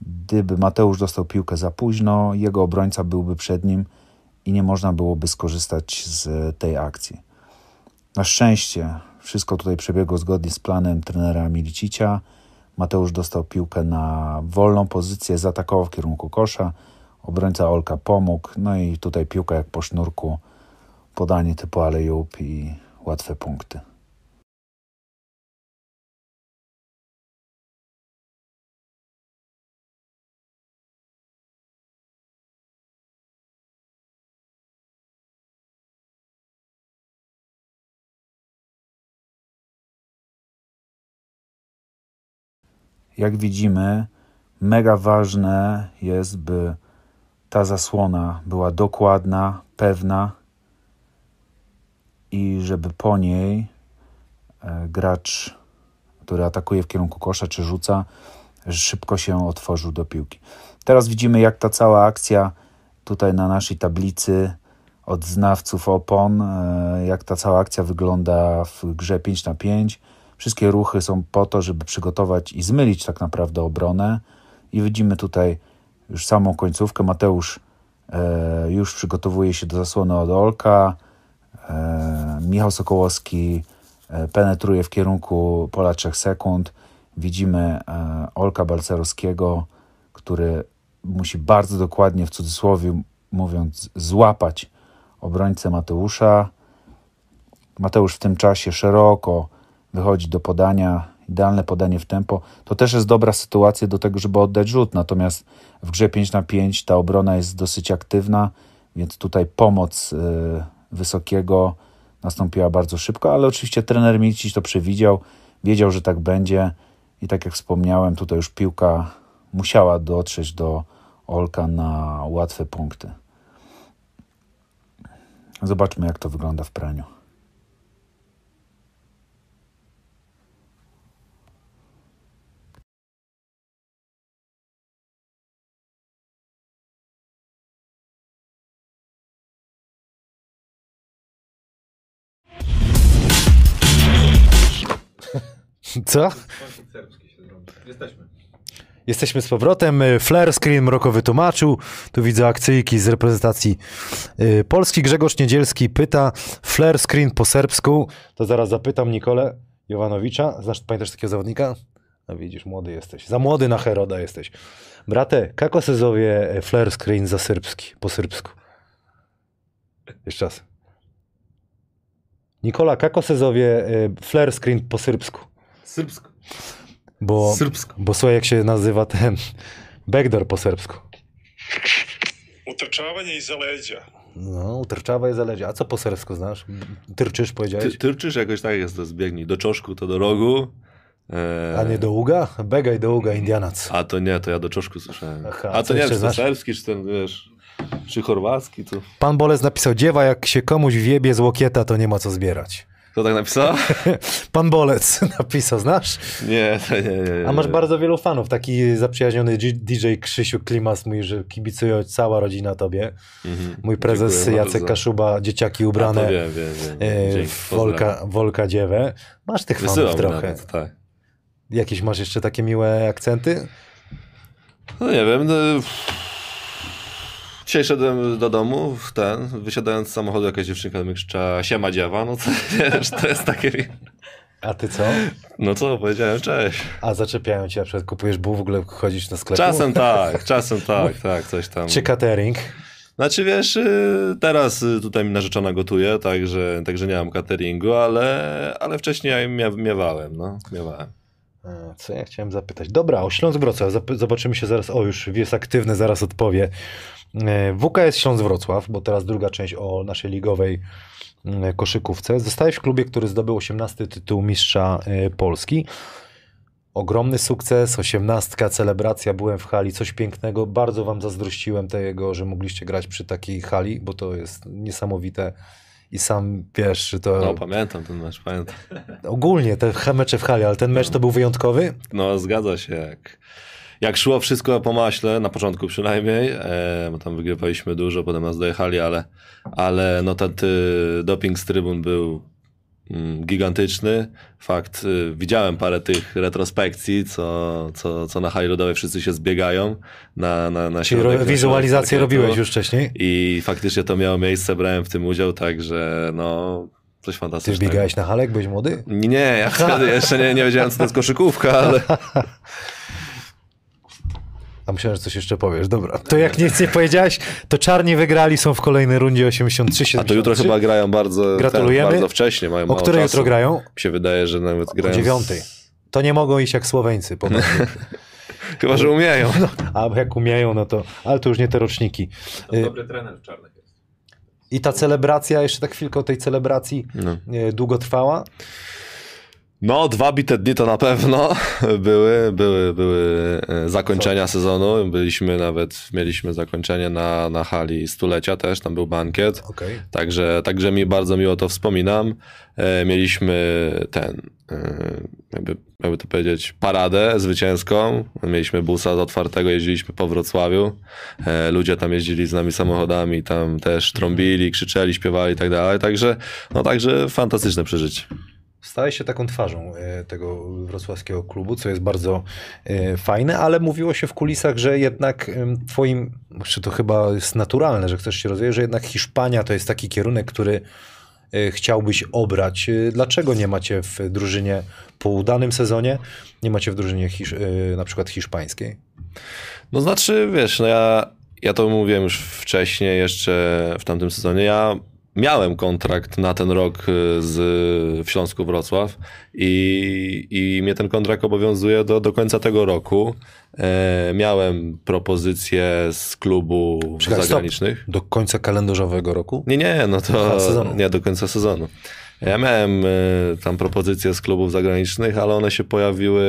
gdyby Mateusz dostał piłkę za późno, jego obrońca byłby przed nim i nie można byłoby skorzystać z tej akcji. Na szczęście wszystko tutaj przebiegło zgodnie z planem trenera Milicicia. Mateusz dostał piłkę na wolną pozycję, zaatakował w kierunku kosza. Obrońca Olka pomógł, no i tutaj piłka jak po sznurku, podanie typu alejup i łatwe punkty. Jak widzimy, mega ważne jest, by ta zasłona była dokładna, pewna i żeby po niej e, gracz, który atakuje w kierunku kosza czy rzuca, szybko się otworzył do piłki. Teraz widzimy, jak ta cała akcja tutaj na naszej tablicy od znawców opon, e, jak ta cała akcja wygląda w grze 5 na 5. Wszystkie ruchy są po to, żeby przygotować i zmylić tak naprawdę obronę. I widzimy tutaj już samą końcówkę. Mateusz e, już przygotowuje się do zasłony od Olka. E, Michał Sokołowski e, penetruje w kierunku pola 3 sekund. Widzimy e, Olka Balcerowskiego, który musi bardzo dokładnie, w cudzysłowie mówiąc, złapać obrońcę Mateusza. Mateusz w tym czasie szeroko wychodzi do podania, idealne podanie w tempo. To też jest dobra sytuacja do tego, żeby oddać rzut. Natomiast w grze 5 na 5 ta obrona jest dosyć aktywna, więc tutaj pomoc Wysokiego nastąpiła bardzo szybko, ale oczywiście trener Milicic to przewidział, wiedział, że tak będzie i tak jak wspomniałem, tutaj już piłka musiała dotrzeć do Olka na łatwe punkty. Zobaczmy, jak to wygląda w praniu. Co? Jesteśmy. Jesteśmy z powrotem. Flare Screen Mroko wytłumaczył. Tu widzę akcyjki z reprezentacji y, Polski. Grzegorz Niedzielski pyta Flare Screen po serbsku. To zaraz zapytam Nikolę Jovanowicza. Znasz, pamiętasz takiego zawodnika? No widzisz, młody jesteś. Za młody na Heroda jesteś. Brate, kako se e, Flare Screen za serbski, po serbsku? Jeszcze raz. Nikola, kako se e, Flare Screen po serbsku? Serbsko. Bo... Serbsko. Bo słuchaj, jak się nazywa ten backdoor po serbsku. Utrčavanje iza leđa. No, utrczawa jest zależy. A co po serbsku znasz? Tyrczysz, powiedziałeś? Ty, tyrczysz jakoś tak jest to zbiegnij. Do czoszku to do rogu. E, A nie do uga? Begaj do uga, Indianac. A to nie, to ja do czoszku słyszałem. Aha, a to nie czy to znasz? serbski, czy ten, wiesz, czy chorwacki, to... Pan Bolec napisał, dziewa, jak się komuś wjebie z łokieta, to nie ma co zbierać. Kto tak napisał? Pan Bolec napisał, znasz? Nie, nie, nie, nie. A masz bardzo wielu fanów. Taki zaprzyjaźniony DJ Krzysiu Klimas mówi, że kibicuje cała rodzina tobie. Mhm. Mój prezes Dziękuję Jacek bardzo. Kaszuba, dzieciaki A ubrane to wiem, wiem, wiem. e, Dzięki. Wolka, Wolka Dziewę. Masz tych fanów Wysyłam trochę. nawet, tak. Jakieś masz jeszcze takie miłe akcenty? No nie wiem. No... Dzisiaj szedłem do domu, w ten, wysiadając z samochodu jakaś dziewczynka krzyczała siema dziewa, no to wiesz, to jest takie... A ty co? No co, powiedziałem cześć. A zaczepiają cię, na przykład kupujesz buł, w ogóle chodzisz do sklepu? Czasem tak, czasem tak, tak, coś tam. Czy catering? Znaczy wiesz, y, teraz y, tutaj mi narzeczona gotuje, także, także nie mam cateringu, ale, ale wcześniej miewałem, no, miewałem. Co ja chciałem zapytać? Dobra, o Śląsk Wrocław. Zobaczymy się zaraz. O, już jest aktywny, zaraz odpowie. E, WKS Śląsk Wrocław, bo teraz druga część o naszej ligowej mm, koszykówce. Zostałeś w klubie, który zdobył 18 tytuł mistrza e, Polski. Ogromny sukces, 18 celebracja, byłem w hali, coś pięknego. Bardzo wam zazdrościłem tego, że mogliście grać przy takiej hali, bo to jest niesamowite. I sam wiesz, że to No pamiętam ten mecz, pamiętam. ogólnie te mecze w hali, ale ten mecz to był wyjątkowy. No zgadza się, jak, jak szło wszystko po maśle, na początku przynajmniej, e, bo tam wygrywaliśmy dużo, potem nas dojechali, ale, ale no ten doping z trybun był mm, gigantyczny. Fakt, y, widziałem parę tych retrospekcji, co, co, co na hali lodowej wszyscy się zbiegają na, na, na Czyli środek, ro- na wizualizację parkietu. robiłeś już wcześniej? I faktycznie to miało miejsce, brałem w tym udział, także no coś Ty fantastycznego. biegałeś na halek, byłeś młody? Nie, ja wtedy jeszcze nie, nie wiedziałem, co to jest koszykówka, ale A myślałem, że coś jeszcze powiesz. Dobra. To jak nic nie powiedziałeś, to czarni wygrali, są w kolejnej rundzie 83 A to jutro chyba grają bardzo, Gratulujemy. Ten, bardzo wcześnie, mają O której jutro grają? Mi się wydaje, że nawet O grają... dziewiątej. To nie mogą iść jak Słoweńcy. Po prostu. Chyba, że umieją. A jak umieją, no to... Ale to już nie te roczniki. To Y- dobry trener w czarnych jest. I ta celebracja, jeszcze tak chwilkę o tej celebracji, No. y, długo trwała? No, dwa bite dni to na pewno były, były, były e, zakończenia sezonu. Byliśmy nawet, mieliśmy zakończenie na, na hali stulecia też, tam był bankiet. Okej. Także, także mi bardzo miło to wspominam. E, mieliśmy ten, e, jakby, jakby to powiedzieć, paradę zwycięską. Mieliśmy busa z otwartego, jeździliśmy po Wrocławiu. Ludzie tam jeździli z nami samochodami, tam też trąbili, krzyczeli, śpiewali i tak dalej. Także, no także fantastyczne przeżycie. Stałeś się taką twarzą e, tego wrocławskiego klubu, co jest bardzo e, fajne, ale mówiło się w kulisach, że jednak twoim, czy to chyba jest naturalne, że chcesz się rozwijać, że jednak Hiszpania to jest taki kierunek, który e, chciałbyś obrać. Dlaczego nie macie w drużynie po udanym sezonie, nie macie w drużynie hisz, na przykład hiszpańskiej? No znaczy, wiesz, no ja, ja to mówiłem już wcześniej, jeszcze w tamtym sezonie. Ja miałem kontrakt na ten rok y, z, w Śląsku Wrocław i, i mnie ten kontrakt obowiązuje do, do końca tego roku. E, miałem propozycje z klubu Czekaj, stop. zagranicznych. Do końca kalendarzowego roku? Nie, nie, no to Aha, nie do końca sezonu. Ja miałem y, tam propozycje z klubów zagranicznych, ale one się pojawiły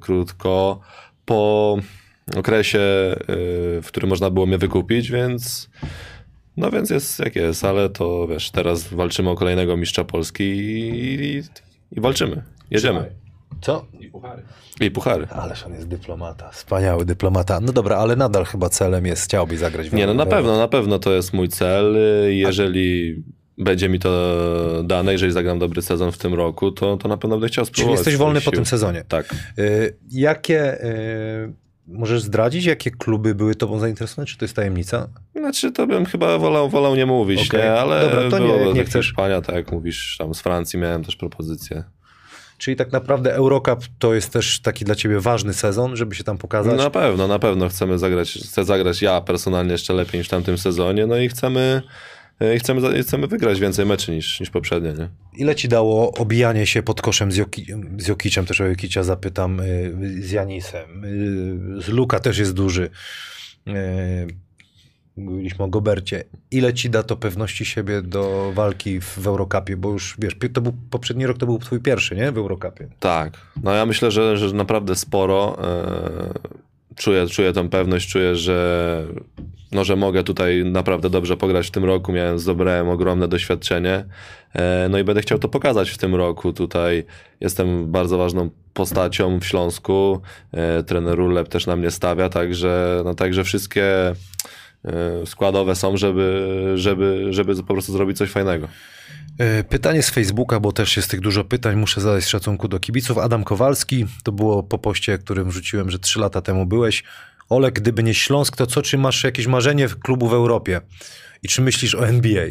krótko po okresie, y, w którym można było mnie wykupić, więc no więc jest jak jest, ale to wiesz, teraz walczymy o kolejnego mistrza Polski i, i, i walczymy. Jedziemy. Co? I puchary. I puchary. Ależ on jest dyplomata, wspaniały dyplomata. No dobra, ale nadal chyba celem jest, chciałbyś zagrać w Nie, no na pewno, na pewno to jest mój cel. Jeżeli będzie mi to dane, jeżeli zagram dobry sezon w tym roku, to, to na pewno będę chciał Czyli spróbować. jesteś wolny po tym sezonie. Tak. Y, Jakie, y, możesz zdradzić, jakie kluby były tobą zainteresowane, czy to jest tajemnica? Znaczy, to bym chyba wolał, wolał nie mówić, Okej. nie? Ale Dobra, to nie, było nie tak chcesz. Hiszpania, tak jak mówisz, tam z Francji miałem też propozycję. Czyli tak naprawdę Eurocup to jest też taki dla ciebie ważny sezon, żeby się tam pokazać? Na pewno, na pewno chcemy zagrać, chcę zagrać ja personalnie jeszcze lepiej niż w tamtym sezonie, no i chcemy, e, chcemy, za- chcemy wygrać więcej meczy niż, niż poprzednio, nie? Ile ci dało obijanie się pod koszem z, Joki, z Jokiciem, też o Jokicia zapytam, y, z Janisem, y, z Luka też jest duży. Mówiliśmy o Gobercie. Ile ci da to pewności siebie do walki w, w Eurocupie? Bo już wiesz, to był poprzedni rok to był twój pierwszy, nie? W Eurocupie. Tak. No ja myślę, że, że naprawdę sporo. E, czuję, czuję tą pewność, czuję, że, no, że mogę tutaj naprawdę dobrze pograć w tym roku. Miałem, zdobyłem ogromne doświadczenie. E, no i będę chciał to pokazać w tym roku. Tutaj jestem bardzo ważną postacią w Śląsku. E, trener Rulep też na mnie stawia, także, no, także wszystkie e, składowe są, żeby, żeby, żeby po prostu zrobić coś fajnego. E, Pytanie z Facebooka, bo też jest tych dużo pytań, muszę zadać z szacunku do kibiców. Adam Kowalski, to było po poście, którym rzuciłem, że trzy lata temu byłeś. Olek, gdyby nie Śląsk, to co, czy masz jakieś marzenie w klubu w Europie? I czy myślisz o NBA?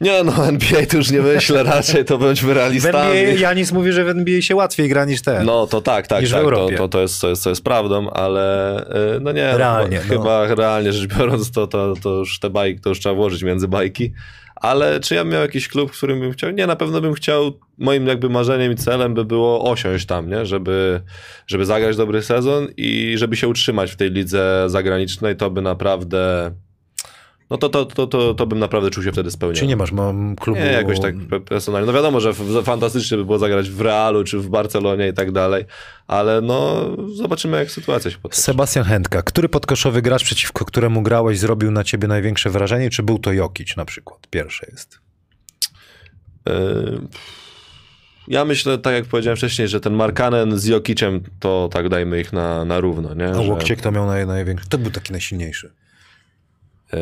Nie no, NBA to już nie myślę, raczej to bądźmy W realistami. NBA Janis mówi, że w NBA się łatwiej gra niż ten. No to tak, tak, niż w tak to, Europie. to, to, jest, to, jest, to jest prawdą, ale y, no nie, Realnie, no, chyba, chyba realnie rzecz biorąc, to, to, to już te bajki, to już trzeba włożyć między bajki. Ale czy ja bym miał jakiś klub, w którym bym chciał? Nie, na pewno bym chciał, moim jakby marzeniem i celem by było osiąść tam, nie? Żeby, żeby zagrać dobry sezon i żeby się utrzymać w tej lidze zagranicznej, to by naprawdę, no to, to, to, to, to bym naprawdę czuł się wtedy spełniony. Czy nie masz mam klubu? Nie, jakoś tak pe- personalnie. No wiadomo, że fantastycznie by było zagrać w Realu czy w Barcelonie i tak dalej, ale no zobaczymy jak sytuacja się potoczy. Sebastian Chętka. Który podkoszowy gracz, przeciwko któremu grałeś, zrobił na ciebie największe wrażenie? Czy był to Jokic na przykład? Pierwsze jest. Ja myślę, tak jak powiedziałem wcześniej, że ten Markanen z Jokiciem, to tak dajmy ich na, na równo, nie? A łokcie kto miał naj, największy? To był taki najsilniejszy. Yy,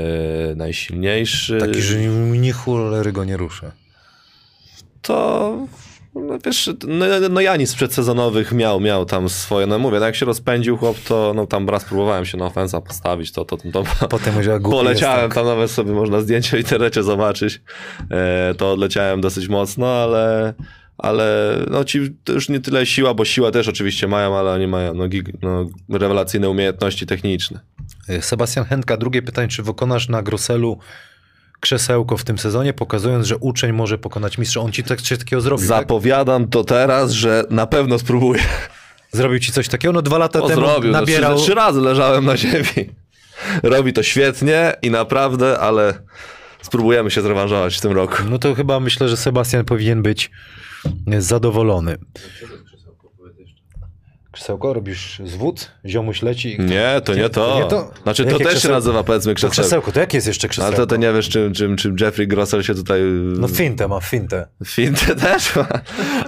najsilniejszy. Taki, że ni, ni cholery go nie ruszę. to no wiesz, no, no Janis przedsezonowych miał, miał tam swoje, no mówię, no jak się rozpędził chłop, to no tam raz próbowałem się na ofensa postawić, to, to, to, to Potem poleciałem, jestem. tam nawet sobie można zdjęcie w internecie zobaczyć, e, to odleciałem dosyć mocno, ale ale no ci to już nie tyle siła, bo siła też oczywiście mają, ale oni mają no, gig, no, rewelacyjne umiejętności techniczne. Sebastian Chętka, drugie pytanie, czy wykonasz na Groselu krzesełko w tym sezonie, pokazując, że uczeń może pokonać mistrza? On ci tak, coś takiego zrobił, tak? Zapowiadam to teraz, że na pewno spróbuję. Zrobił ci coś takiego? No dwa lata O, temu zrobił. nabierał... No, trzy, trzy razy leżałem na ziemi. Robi to świetnie i naprawdę, ale spróbujemy się zrewanżować w tym roku. No to chyba myślę, że Sebastian powinien być zadowolony. Krzesełko, robisz zwód, ziomuś leci. i- Nie, to nie to. Nie to? Znaczy to Jakie też się krzesełko? nazywa powiedzmy To krzesełko. krzesełko, to jakie jest jeszcze krzesełko? Ale to, to nie wiesz, czym, czym, czym Jeffrey Grossel się tutaj... No fintę ma, fintę. Fintę też ma.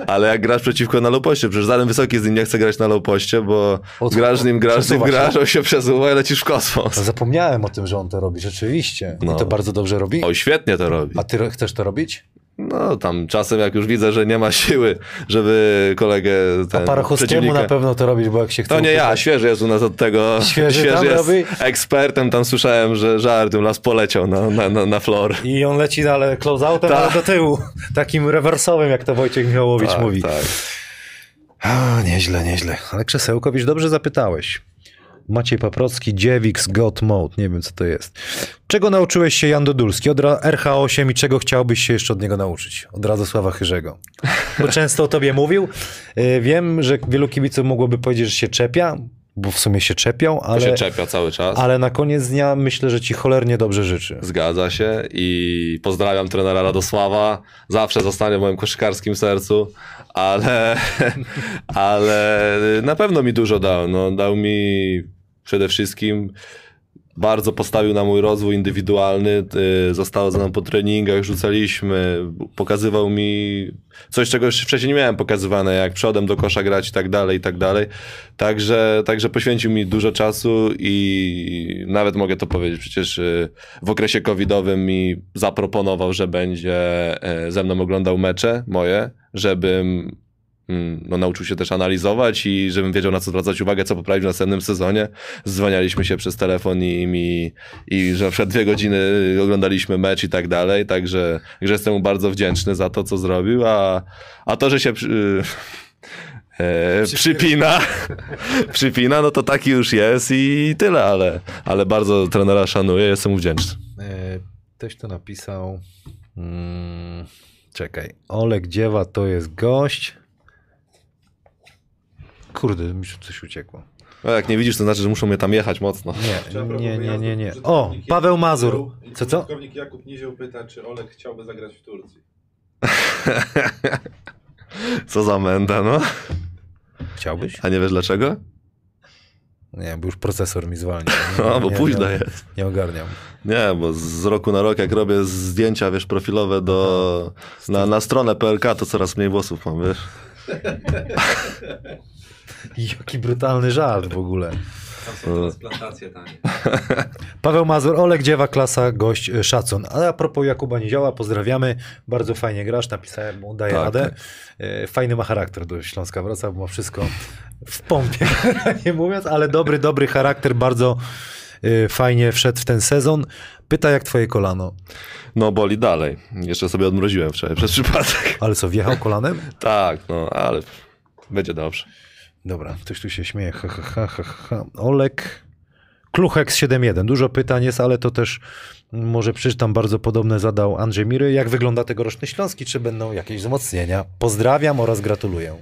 Ale jak grasz przeciwko na low poście, przecież żaden wysoki z nim nie chce grać na low poście, bo Od- grasz z nim, grasz z nim, się. grasz, on się przesuwa i lecisz w kosmos. No zapomniałem o tym, że on to robi, rzeczywiście. I No. to bardzo dobrze robi. Oj, świetnie to robi. A ty chcesz to robić? No tam czasem jak już widzę, że nie ma siły, żeby kolegę A ten Parachowskiemu przeciwnika... na pewno to robisz, bo jak się chce... To nie ja, upychać- świeży jest u nas od tego. Świeży tam jest robi? ekspertem, tam słyszałem, że żartem las poleciał na, na, na, na floor. I on leci, ale close-outem, Tak. ale do tyłu. Takim rewersowym, jak to Wojciech Michałowicz Tak, mówi. tak. A, nieźle, nieźle. Ale krzesełko, wiesz, dobrze zapytałeś. Maciej Paprocki, Dziewix, God Mode. Nie wiem, co to jest. Czego nauczyłeś się Jan Dodulski? Od Ra- RH8 i czego chciałbyś się jeszcze od niego nauczyć? Od Radosława Chyrzego. Bo często o tobie mówił. Yy, Wiem, że wielu kibiców mogłoby powiedzieć, że się czepia, bo w sumie się czepiał, To ale, się czepia cały czas. ale na koniec dnia myślę, że ci cholernie dobrze życzy. Zgadza się i pozdrawiam trenera Radosława. Zawsze zostanie w moim koszykarskim sercu, ale, ale na pewno mi dużo dał. No, dał mi przede wszystkim bardzo postawił na mój rozwój indywidualny. y, Zostało ze mną po treningach, rzucaliśmy, pokazywał mi coś, czego już wcześniej nie miałem pokazywane, jak przodem do kosza grać i tak dalej, i tak dalej. Także, także poświęcił mi dużo czasu i nawet mogę to powiedzieć, przecież y, w okresie covidowym mi zaproponował, że będzie e, ze mną oglądał mecze moje, żebym no, nauczył się też analizować i żebym wiedział na co zwracać uwagę, co poprawić w następnym sezonie. Zwanialiśmy się przez telefon i, mi, i że na przykład dwie godziny oglądaliśmy mecz i tak dalej, także, także jestem mu bardzo wdzięczny za to, co zrobił, a, a to, że się przy, e, przypina, przypina, no to taki już jest i tyle, ale, ale bardzo trenera szanuję, jestem mu wdzięczny. E, Ktoś tu napisał. Mm, czekaj. Olek Dziewa to jest gość. Kurde, mi się coś uciekło. No, jak nie widzisz, to znaczy, że muszą mnie tam jechać mocno. Nie, nie, nie, nie, nie. O, Paweł Mazur. Co, co? Użytkownik Jakub Nizioł pyta, czy Olek chciałby zagrać w Turcji. Co za menda, no. Chciałbyś? A nie wiesz dlaczego? Nie, bo już procesor mi zwalnia. No, bo nie, późno nie, jest. Nie ogarniam. Nie, bo z roku na rok, jak robię zdjęcia, wiesz, profilowe do, na, na stronę PLK, to coraz mniej włosów mam, wiesz. Jaki brutalny żart w ogóle. Tam są transplantacje tanie. Paweł Mazur, Olek Dziewa, klasa, gość, e, szacun. Ale a propos Jakuba Nizioła, pozdrawiamy. Bardzo fajnie grasz, napisałem mu, daję Tak, radę. E, Fajny ma charakter do Śląska wraca, bo ma wszystko w pompie, nie mówiąc, ale dobry, dobry charakter, bardzo e, fajnie wszedł w ten sezon. Pyta jak twoje kolano. No, boli dalej. Jeszcze sobie odmroziłem wczoraj przez przypadek. Ale co, wjechał kolanem? Tak, no, ale będzie dobrze. Dobra, ktoś tu się śmieje. Ha, ha, ha, ha, ha. Olek Kluchek z 7.1. Dużo pytań jest, ale to też może przeczytam bardzo podobne zadał Andrzej Miry. Jak wygląda tegoroczny Śląski? Czy będą jakieś wzmocnienia? Pozdrawiam oraz gratuluję.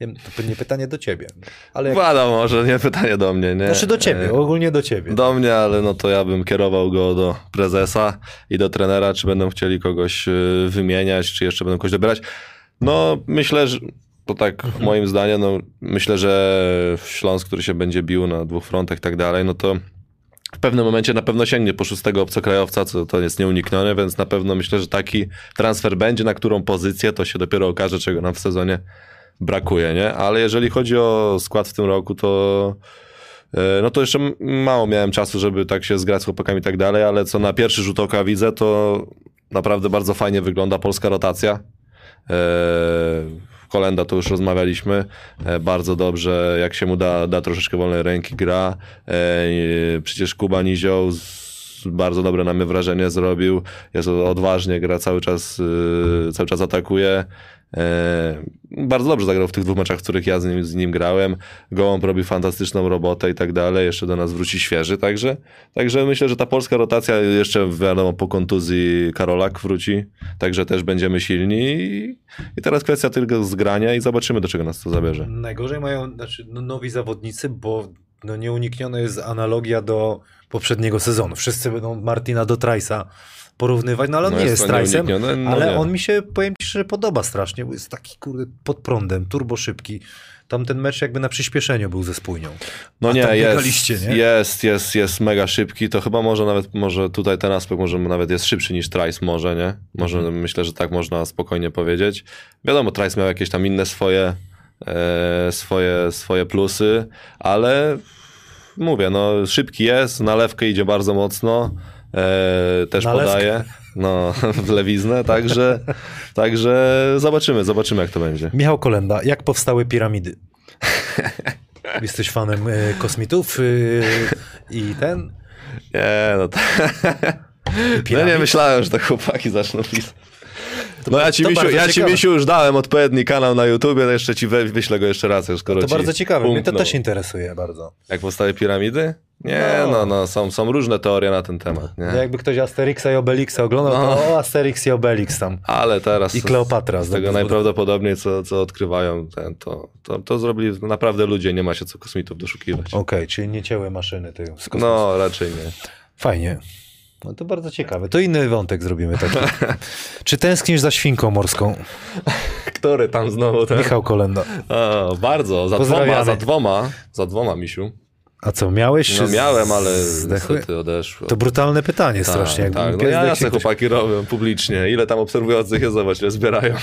Wiem, To pewnie pytanie do ciebie. Ale jak... Włada może, nie pytanie do mnie, nie? Znaczy do ciebie, E, ogólnie do ciebie. Do mnie, ale no to ja bym kierował go do prezesa i do trenera, czy będą chcieli kogoś y, wymieniać, czy jeszcze będą kogoś dobierać. No, myślę, że to tak moim zdaniem, no myślę, że Śląsk, który się będzie bił na dwóch frontach i tak dalej, no to w pewnym momencie na pewno sięgnie po szóstego obcokrajowca, co to jest nieuniknione, więc na pewno myślę, że taki transfer będzie, na którą pozycję, to się dopiero okaże, czego nam w sezonie brakuje, nie? Ale jeżeli chodzi o skład w tym roku, to e, no to jeszcze mało miałem czasu, żeby tak się zgrać z chłopakami i tak dalej, ale co na pierwszy rzut oka widzę, to naprawdę bardzo fajnie wygląda polska rotacja. E, Kolenda to już rozmawialiśmy. E, bardzo dobrze, jak się mu da, da troszeczkę wolnej ręki, gra. E, przecież Kuba Nizioł bardzo dobre na mnie wrażenie zrobił. Jest odważnie, gra cały czas, cały czas atakuje. E, bardzo dobrze zagrał w tych dwóch meczach, w których ja z nim, z nim grałem. Gołąb robi fantastyczną robotę i tak dalej. Jeszcze do nas wróci świeży, także, także myślę, że ta polska rotacja jeszcze wiadomo po kontuzji Karolak wróci, także też będziemy silni i, teraz kwestia tylko zgrania i zobaczymy, do czego nas to zabierze. Najgorzej mają znaczy, no, nowi zawodnicy, bo no, nieuniknione jest analogia do poprzedniego sezonu. Wszyscy będą Martina do Trajsa porównywać, no ale on No nie jest nieuniknione? No ale nie. on mi się, powiem ci, że podoba strasznie, bo jest taki kurde pod prądem, turbo szybki. Tam ten mecz jakby na przyspieszeniu był ze spójnią. No A nie, jest, nie? jest, jest, jest mega szybki, to chyba może nawet, może tutaj ten aspekt może nawet jest szybszy niż Trice może, nie? Może Mhm. myślę, że tak można spokojnie powiedzieć. Wiadomo, Trice miał jakieś tam inne swoje, e, swoje, swoje plusy, ale mówię, no szybki jest, na lewkę idzie bardzo mocno, e, też Nalewkę. podaje. No, w lewiznę, także, także zobaczymy, zobaczymy jak to będzie. Michał Kolenda, jak powstały piramidy? Jesteś fanem y, kosmitów y, i ten? Nie, no to... No nie myślałem, że tak chłopaki zaczną pisać. No ja ci, to Misiu, ja ci. Misiu już dałem odpowiedni kanał na YouTubie, to jeszcze ci we, wyślę go jeszcze raz, skoro To ci bardzo ciekawe, mnie to też interesuje bardzo. Jak powstały piramidy? Nie, No. no, no, są, są różne teorie na ten temat, nie? No jakby ktoś Asterixa i Obelixa oglądał, No. to o, Asterix i Obelix tam. Ale teraz I Kleopatra. z tego najprawdopodobniej, co, co odkrywają, ten, to, to, to zrobili naprawdę ludzie, nie ma się co kosmitów doszukiwać. Okej, czyli nie cięły maszyny ty z kosmosu. No, raczej nie. Fajnie. No to bardzo ciekawe. To inny wątek zrobimy taki. Czy tęsknisz za świnką morską? Który tam znowu ten? Michał Kolenda. O, bardzo, za dwoma, za dwoma, za dwoma, Misiu. A co, miałeś? No miałem, ale Zdechły? niestety odeszło. To brutalne pytanie tak, strasznie. tak. jakby No ja, ja jak się se ktoś- chłopaki robią publicznie. Ile tam obserwujących jest, ile zbierają.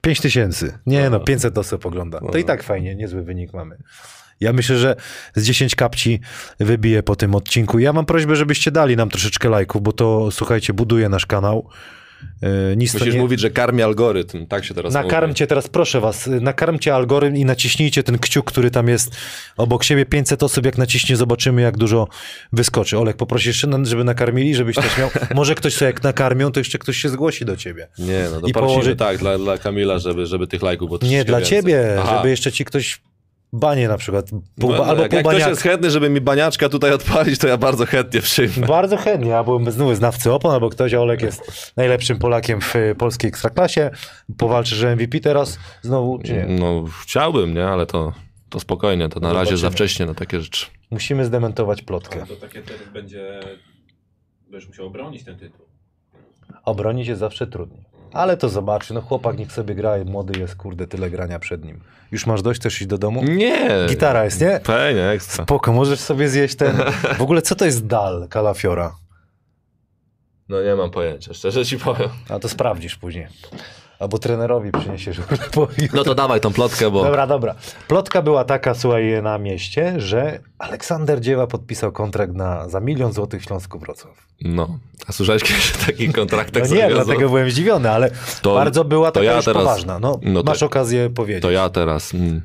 5 tysięcy. Nie no, 500 osób ogląda. To i tak fajnie, niezły wynik mamy. Ja myślę, że z 10 kapci wybiję po tym odcinku. Ja mam prośbę, żebyście dali nam troszeczkę lajków, bo to, słuchajcie, buduje nasz kanał. Yy, Nic Musisz nie... mówić, że karmi algorytm. Tak się teraz mówi. Nakarmcie teraz, proszę was, nakarmcie algorytm i naciśnijcie ten kciuk, który tam jest obok siebie. 500 osób, jak naciśnie, zobaczymy, jak dużo wyskoczy. Olek, poprosisz żeby nakarmili, żebyś też miał. Może ktoś sobie, jak nakarmią, to jeszcze ktoś się zgłosi do ciebie. Nie, no to I położy- tak, dla, dla Kamila, żeby, żeby tych lajków było Nie, dla więcej. ciebie, Aha. żeby jeszcze ci ktoś banie na przykład, pół, No, albo jak, pół ktoś jest chętny, żeby mi baniaczka tutaj odpalić, to ja bardzo chętnie przyjmę. Bardzo chętnie, ja byłem znów znawcy opon, albo ktoś, Olek jest najlepszym Polakiem w polskiej ekstraklasie. Powalczysz o MVP teraz znowu, czy nie? No chciałbym, nie, ale to, to spokojnie, to na razie Zobaczymy. za wcześnie na takie rzeczy. Musimy zdementować plotkę. To takie teraz będzie... Będziesz musiał obronić ten tytuł. Obronić jest zawsze trudniej. Ale to zobaczy, no chłopak niech sobie gra, młody jest, kurde, tyle grania przed nim. Już masz dość, chcesz iść do domu? Nie. Gitara jest, nie? Fajnie, ekstra. Spoko, możesz sobie zjeść ten... W ogóle co to jest dal kalafiora? No nie mam pojęcia, szczerze ci powiem. A to sprawdzisz później. Albo trenerowi przyniesiesz. No to dawaj tą plotkę, bo... Dobra, dobra. Plotka była taka, słuchaj, na mieście, że Aleksander Dzieła podpisał kontrakt na, za milion złotych w Śląsku Wrocław. No, a słyszałeś kiedyś o takich kontraktach No z nie, Gwiazdą? dlatego byłem zdziwiony, ale To- bardzo była to taka ja już teraz- poważna. No, no to- masz okazję powiedzieć. To ja teraz mm,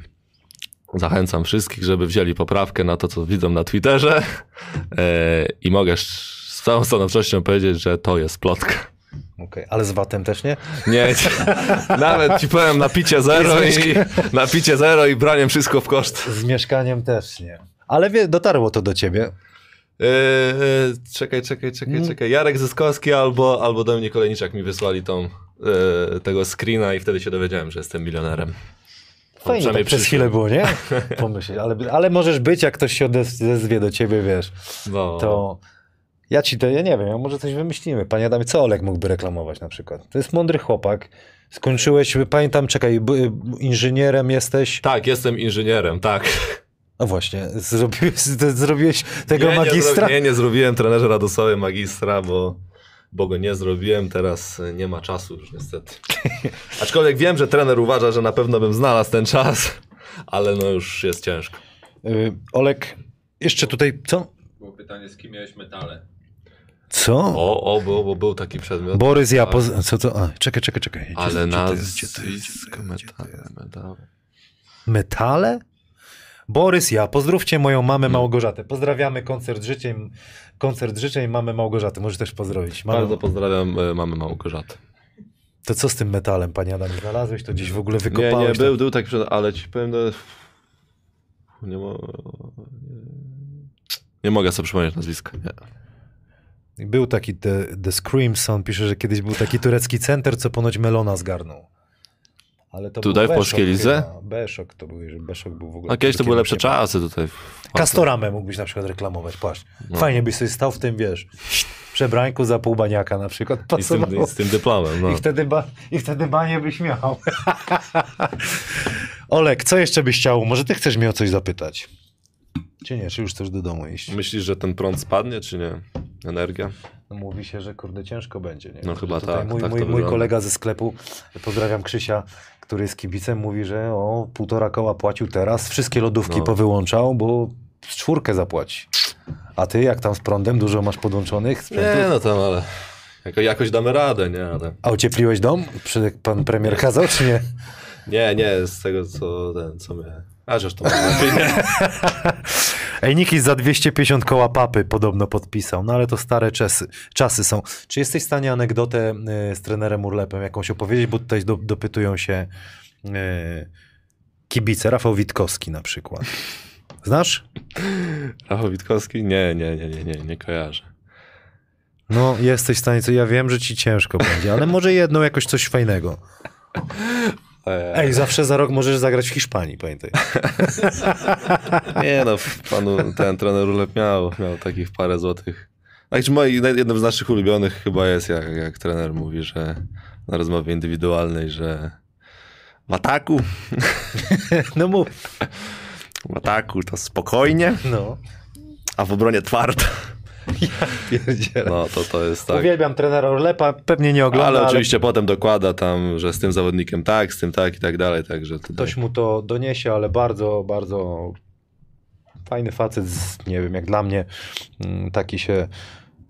zachęcam wszystkich, żeby wzięli poprawkę na to, co widzą na Twitterze e, i mogę z całą stanowczością powiedzieć, że to jest plotka. Okej, Ale z watem też nie? Nie, nawet ci powiem na picie zero i na picie zero i braniem wszystko w koszt. Z mieszkaniem też nie. Ale wie, dotarło to do ciebie. E, e, czekaj, czekaj, czekaj, czekaj. Jarek Zyskowski albo, albo Dominik Olejniczak mi wysłali tą, e, tego screena i wtedy się dowiedziałem, że jestem milionerem. Fajnie tak przez chwilę było, nie? Pomyśl, ale, ale możesz być, jak ktoś się odezwie do ciebie, wiesz, No. to ja ci to, ja nie wiem, ja może coś wymyślimy. Panie Adamie, co Olek mógłby reklamować na przykład? To jest mądry chłopak. Skończyłeś, pamiętam, czekaj, inżynierem jesteś. Tak, jestem inżynierem, tak. No właśnie, zrobiłeś, zrobiłeś tego nie, magistra. Nie, nie, nie zrobiłem trenerze Radosowy magistra, bo, bo go nie zrobiłem. Teraz e, nie ma czasu już niestety. Aczkolwiek wiem, że trener uważa, że na pewno bym znalazł ten czas, ale no już jest ciężko. Y, Olek, jeszcze tutaj, co? Było pytanie, z kim miałeś metale? Co? O, o, bo, bo był taki przedmiot. Borys ja poz... Co to? A, czekaj, czekaj, czekaj. Gdzie- Ale nazwisko, metale, metale. Metale? Borys, ja, pozdrówcie moją mamę Małgorzatę. Pozdrawiamy koncert życzeń, koncert życzeń mamy Małgorzaty. Możesz też pozdrowić. Mamy... Bardzo pozdrawiam e, mamy Małgorzaty. To co z tym metalem, panie Adam? Znalazłeś to gdzieś w ogóle Nie, wykopałeś? nie, był, był taki przedmiot, ale ci powiem, no, nie, mo... nie mogę sobie przypomnieć nazwiska. Nie. Był taki The, The Screams, on pisze, że kiedyś był taki turecki center, co ponoć Melona zgarnął. Ale to Tutaj był w Polskiej Lidze? Beszok to był, że Beszok był w ogóle... A kiedyś to były lepszekiem- czasy tutaj. Kastoramę mógłbyś na przykład reklamować, patrz. No. Fajnie byś sobie stał w tym, wiesz, przebrańku za pół baniaka na przykład. I z tym, i z tym dyplomem. No. I wtedy, ba- I wtedy banie byś miał. Olek, co jeszcze byś chciał? Może ty chcesz mnie o coś zapytać? Czy nie? Czy już chcesz do domu iść? Myślisz, że ten prąd spadnie, czy nie? Energia? No, mówi się, że kurde ciężko będzie. Nie? No chyba Tutaj tak, Mój, tak mój, mój kolega ze sklepu, pozdrawiam Krzysia, który jest kibicem, mówi, że o półtora koła płacił teraz, wszystkie lodówki No. powyłączał, bo z czwórkę zapłaci. A ty jak tam z prądem? Dużo masz podłączonych sprzętów? Nie, no tam, ale jako, jakoś damy radę, nie? Ale... A ociepliłeś dom? Pan premier kazał, czy nie? Nie, nie, z tego co ten, co mnie... A zresztą. Ej, Nikis za 250 koła papy podobno podpisał, no ale to stare czasy, czasy są. Czy jesteś w stanie anegdotę y, z trenerem Urlepem jakąś opowiedzieć, bo tutaj do, dopytują się y, kibice, Rafał Witkowski na przykład. Znasz? Rafał Witkowski? Nie, nie, nie, nie, nie, nie kojarzę. No, jesteś w stanie, co ja wiem, że ci ciężko będzie, ale może jedną jakoś coś fajnego. Ej, zawsze za rok możesz zagrać w Hiszpanii, pamiętaj. Nie no, panu ten trener Ulep miał, miał takich parę złotych. Znaczy moi, jednym z naszych ulubionych chyba jest, jak, jak trener mówi, że na rozmowie indywidualnej, że w ataku. No mów. W ataku to spokojnie, No, a w obronie twardo. Pierdzielę. No to to jest tak. Uwielbiam trenera Orlepa, pewnie nie ogląda, ale ale, oczywiście potem dokłada tam, że z tym zawodnikiem tak, z tym tak i tak dalej, także tutaj... ktoś mu to doniesie, ale bardzo, bardzo fajny facet, z, nie wiem, jak dla mnie mm, taki się...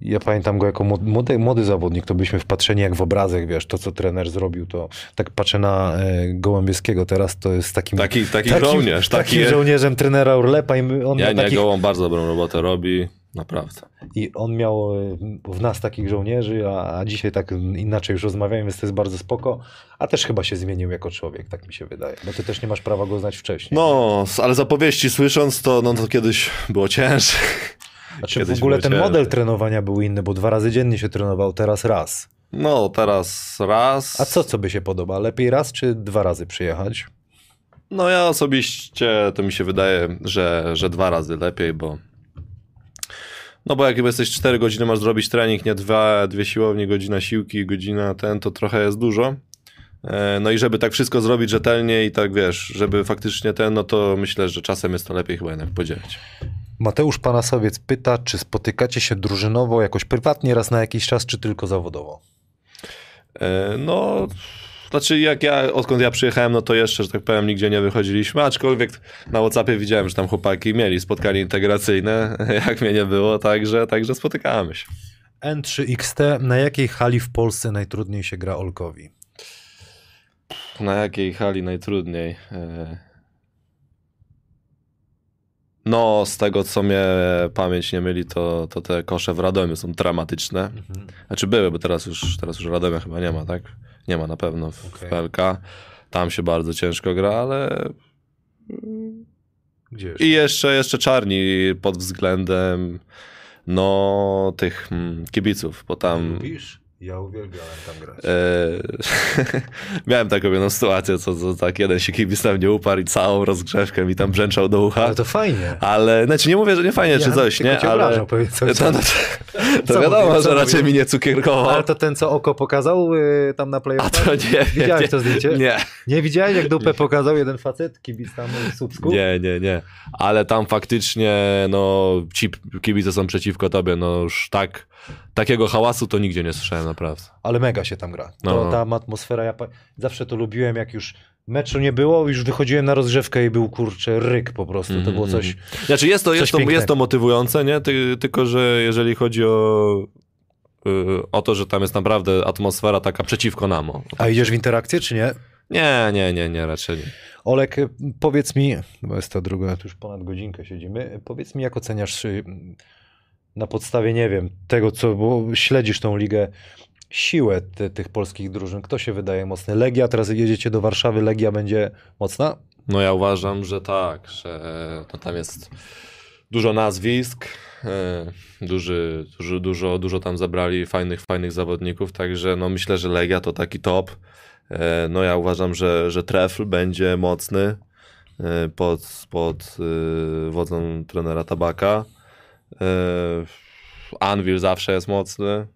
Ja pamiętam go jako młody- młody, zawodnik, to byliśmy wpatrzeni jak w obrazek, wiesz, to co trener zrobił, to tak patrzę na e, Gołębieskiego teraz, to jest takim... Taki, taki takim, żołnierz, taki takim żołnierzem trenera Orlepa i on Ja nie, takich, Gołąb bardzo dobrą robotę robi, naprawdę. I on miał e, w nas takich żołnierzy, a, a dzisiaj tak inaczej już rozmawiamy, więc to jest bardzo spoko. A też chyba się zmienił jako człowiek, tak mi się wydaje. Bo ty też nie masz prawa go znać wcześniej. No, ale z opowieści słysząc to, no to kiedyś było cięższe. znaczy w kiedyś ogóle było ten ciężej. model trenowania był inny, bo dwa razy dziennie się trenował, teraz raz. No, teraz raz. A co, co by się podoba? Lepiej raz czy dwa razy przyjechać? No ja osobiście to mi się wydaje, że, że dwa razy lepiej, bo no bo jak jesteś 4 godziny masz zrobić trening, nie dwa, dwie siłownie, godzina siłki, godzina ten, to trochę jest dużo. E, No i żeby tak wszystko zrobić rzetelnie i tak wiesz, żeby faktycznie ten, no to myślę, że czasem jest to lepiej chyba jednak podzielić. Mateusz Panasowiec pyta, czy spotykacie się drużynowo jakoś prywatnie raz na jakiś czas, czy tylko zawodowo? E, No, znaczy jak ja, odkąd ja przyjechałem, no to jeszcze, że tak powiem, nigdzie nie wychodziliśmy, aczkolwiek na Whatsappie widziałem, że tam chłopaki mieli spotkanie integracyjne, jak mnie nie było, także, także spotykamy się. N3XT, na jakiej hali w Polsce najtrudniej się gra Olkowi? Na jakiej hali najtrudniej? E, No, z tego co mnie pamięć nie myli, to, to te kosze w Radomiu są dramatyczne. Znaczy były, bo teraz już, teraz już Radomia chyba nie ma, tak? Nie ma na pewno w, w PLK. Tam się bardzo ciężko gra, ale Gdzie jeszcze? I jeszcze, jeszcze czarni pod względem no tych mm, kibiców, bo tam Lubisz? Ja uwielbiałem tam grać. e, miałem taką jedną sytuację, co, co tak jeden się kibic tam nie uparł i całą rozgrzewkę mi tam brzęczał do ucha. Ale to fajnie. Ale, znaczy nie mówię, że nie fajnie czy coś, nie? cię Ale obrażał, powiedz coś. to, no, to, to wiadomo, mówię, że raczej mi nie cukierkował. Ale to ten, co oko pokazał y, tam na A playoffach? to nie, Widziałeś nie, to zdjęcie? Nie, Nie widziałeś, jak dupę pokazał jeden facet, kibic tam w Słupsku? nie, nie, nie. Ale tam faktycznie, no, ci kibice są przeciwko tobie, no już tak, takiego hałasu to nigdzie nie słyszałem, naprawdę. Ale mega się tam gra. To, No. Tam atmosfera, ja zawsze to lubiłem, jak już meczu nie było, już wychodziłem na rozgrzewkę i był, kurczę, ryk po prostu. To było coś... Znaczy jest to, jest to, pięknego. jest to motywujące, nie? Ty, tylko, że jeżeli chodzi o, y, o to, że tam jest naprawdę atmosfera taka przeciwko nam. o. A idziesz w interakcję, czy nie? Nie, nie, nie, nie, raczej nie. Olek, y, powiedz mi, bo jest to druga, tu już ponad godzinkę siedzimy, powiedz mi, jak oceniasz y, na podstawie, nie wiem, tego, co, bo śledzisz tą ligę, siłę tych polskich drużyn. Kto się wydaje mocny? Legia, teraz jedziecie do Warszawy, Legia będzie mocna? No ja uważam, że tak, że no tam jest dużo nazwisk, e, duży, dużo, dużo, dużo tam zabrali fajnych, fajnych zawodników, także no myślę, że Legia to taki top. E, No ja uważam, że, że Trefl będzie mocny e, pod, pod wodzą trenera Tabaka. E, Anvil zawsze jest mocny.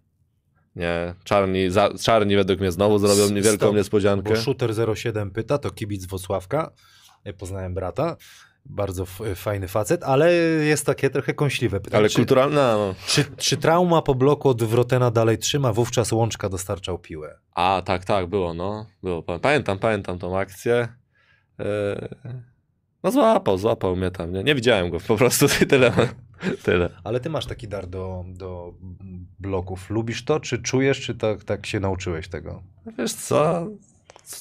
Nie, Czarni, za, Czarni według mnie znowu zrobią niewielką Stop, niespodziankę. Bo Shooter07 pyta, to kibic Włocławka. Ja Poznałem brata. Bardzo f- fajny facet, ale jest takie trochę kąśliwe pytanie. Ale kulturalna, no. czy, czy trauma po bloku od Wrotena dalej trzyma? Wówczas Łączka dostarczał piłę. A, tak, tak, było, no. Było. Pamię- Pamiętam, pamiętam tą akcję. E, No złapał, złapał mnie tam, nie? Nie widziałem go, po prostu tyle. tyle. Ale ty masz taki dar do, do bloków. Lubisz to, czy czujesz, czy tak, tak się nauczyłeś tego? Wiesz co?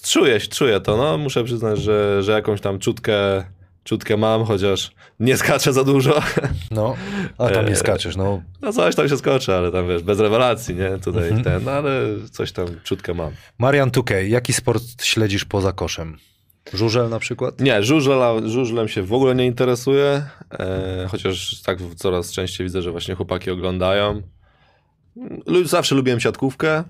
Czuję, czuję to, no. Muszę przyznać, że, że jakąś tam czutkę, czutkę mam, chociaż nie skaczę za dużo. No, a tam nie Eee. skaczesz, no. No coś tam się skoczy, ale tam wiesz, bez rewelacji, nie? Tutaj Mhm. ten, no, ale coś tam czutkę mam. Marian Tukej, jaki sport śledzisz poza koszem? Żużel na przykład? Nie, żużla, żużlem się w ogóle nie interesuję, e, chociaż tak coraz częściej widzę, że właśnie chłopaki oglądają. Zawsze lubiłem siatkówkę.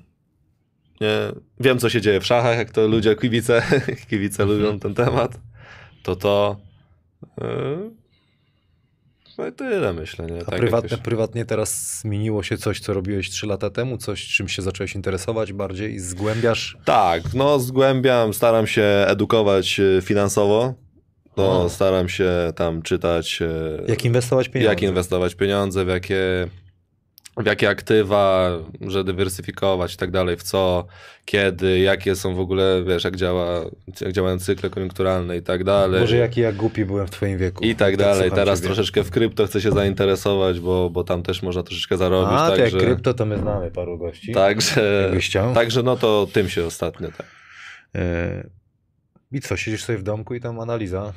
Nie, wiem, co się dzieje w szachach, jak to ludzie, kibice, kibice lubią ten temat. To to... E, no i tyle myślę, nie? A Tak prywatne, jakoś- prywatnie teraz zmieniło się coś, co robiłeś 3 lata temu? Coś, czym się zacząłeś interesować bardziej i zgłębiasz? Tak, no zgłębiam, staram się edukować e, finansowo. No, staram się tam czytać, e, Jak inwestować pieniądze? jak inwestować pieniądze, w jakie, w jakie aktywa, że dywersyfikować i tak dalej, w co, kiedy, jakie są w ogóle, wiesz, jak, działa, jak działają cykle koniunkturalne i tak dalej. Boże, jaki ja głupi byłem w twoim wieku. I tak dalej. słucham Teraz troszeczkę w krypto chcę się zainteresować, bo, bo tam też można troszeczkę zarobić. A, to także, jak krypto, to my znamy paru gości. Także, także no to tym się ostatnio tak. I co, siedzisz sobie w domku i tam analiza?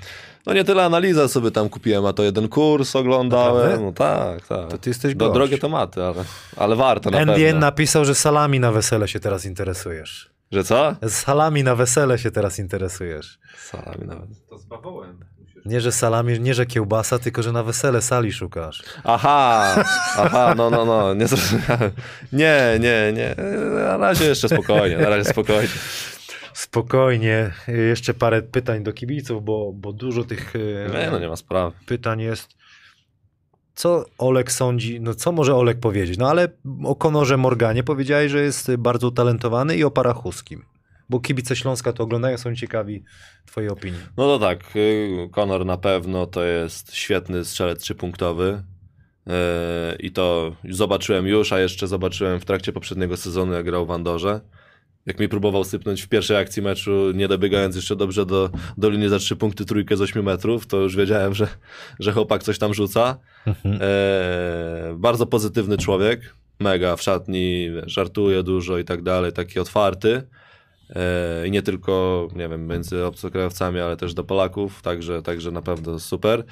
No nie tyle analiza sobie tam kupiłem, a to jeden kurs oglądałem. Naprawdę? No tak, tak. To ty jesteś Do, gość. drogie tematy, ale, ale warto na pewno. napisał, że salami na wesele się teraz interesujesz. Że co? Z salami na wesele się teraz interesujesz. Salami nawet. To z bawołem. Nie, że salami, nie, że kiełbasa, tylko że na wesele sali szukasz. Aha, aha, no, no, no, nie zrozumiałem. Nie, nie, nie, na razie jeszcze spokojnie, na razie spokojnie. Spokojnie. Jeszcze parę pytań do kibiców, bo, bo dużo tych e, Nie, no nie ma sprawy. pytań jest. Co Olek sądzi, no co może Olek powiedzieć? No ale o Konorze Morganie powiedziałeś, że jest bardzo utalentowany i o Parachuskim. Bo kibice Śląska to oglądają, są ciekawi twojej opinii. No to tak, y, Conor na pewno to jest świetny strzelec trzypunktowy. Yy, I to zobaczyłem już, a jeszcze zobaczyłem w trakcie poprzedniego sezonu, jak grał w Andorze. Jak mi próbował sypnąć w pierwszej akcji meczu, nie dobiegając jeszcze dobrze do, do linii za trzy punkty, trójkę z 8 metrów, to już wiedziałem, że, że chłopak coś tam rzuca. Mhm. E, bardzo pozytywny człowiek, mega w szatni, żartuje dużo i tak dalej, taki otwarty. E, I nie tylko, nie wiem, między obcokrajowcami, ale też do Polaków, także, także na pewno super.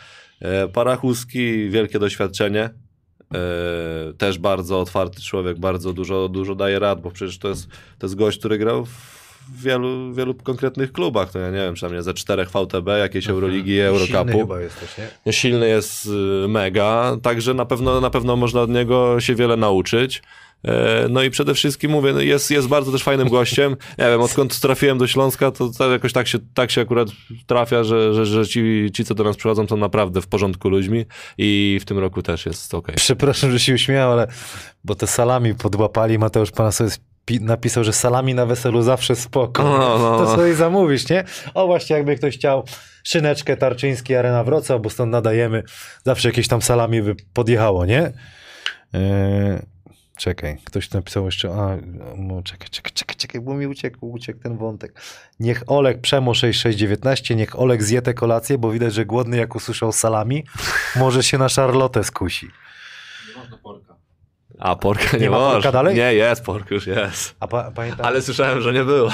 E, Parachuski, wielkie doświadczenie. E, też bardzo otwarty człowiek, bardzo dużo, dużo daje rad, bo przecież to jest, to jest gość, który grał w wielu, wielu konkretnych klubach. To ja nie wiem, przynajmniej ze czterech VTB, jakiejś Euroligi, Silny Eurocupu chyba jesteś, nie? silny jest y, mega, także na pewno, na pewno można od niego się wiele nauczyć. E, No i przede wszystkim mówię, no jest, jest bardzo też fajnym gościem. Nie wiem, odkąd trafiłem do Śląska, to, to jakoś tak się, tak się akurat trafia, że, że, że ci, ci, co do nas przychodzą, są naprawdę w porządku ludźmi i w tym roku też jest ok. Przepraszam, że się uśmiałem, ale bo te salami podłapali, Mateusz Pana sobie napisał, że salami na weselu zawsze spoko. No, no, To no. sobie zamówisz, nie? O właśnie, jakby ktoś chciał szyneczkę Tarczyński Arena Wrocław, bo stąd nadajemy, zawsze jakieś tam salami by podjechało, nie? Eee, czekaj, ktoś tu napisał jeszcze, a, no, czekaj, czekaj, czekaj, czekaj, bo mi uciekł, uciekł ten wątek. Niech Olek Przemo 6619, niech Olek zje tę kolację, bo widać, że głodny jak usłyszał salami, może się na szarlotę skusi. Nie można porka. A porka nie, Nie ma porka dalej? Nie, jest pork, już jest. A pa, pamiętam, Ale słyszałem, że nie było.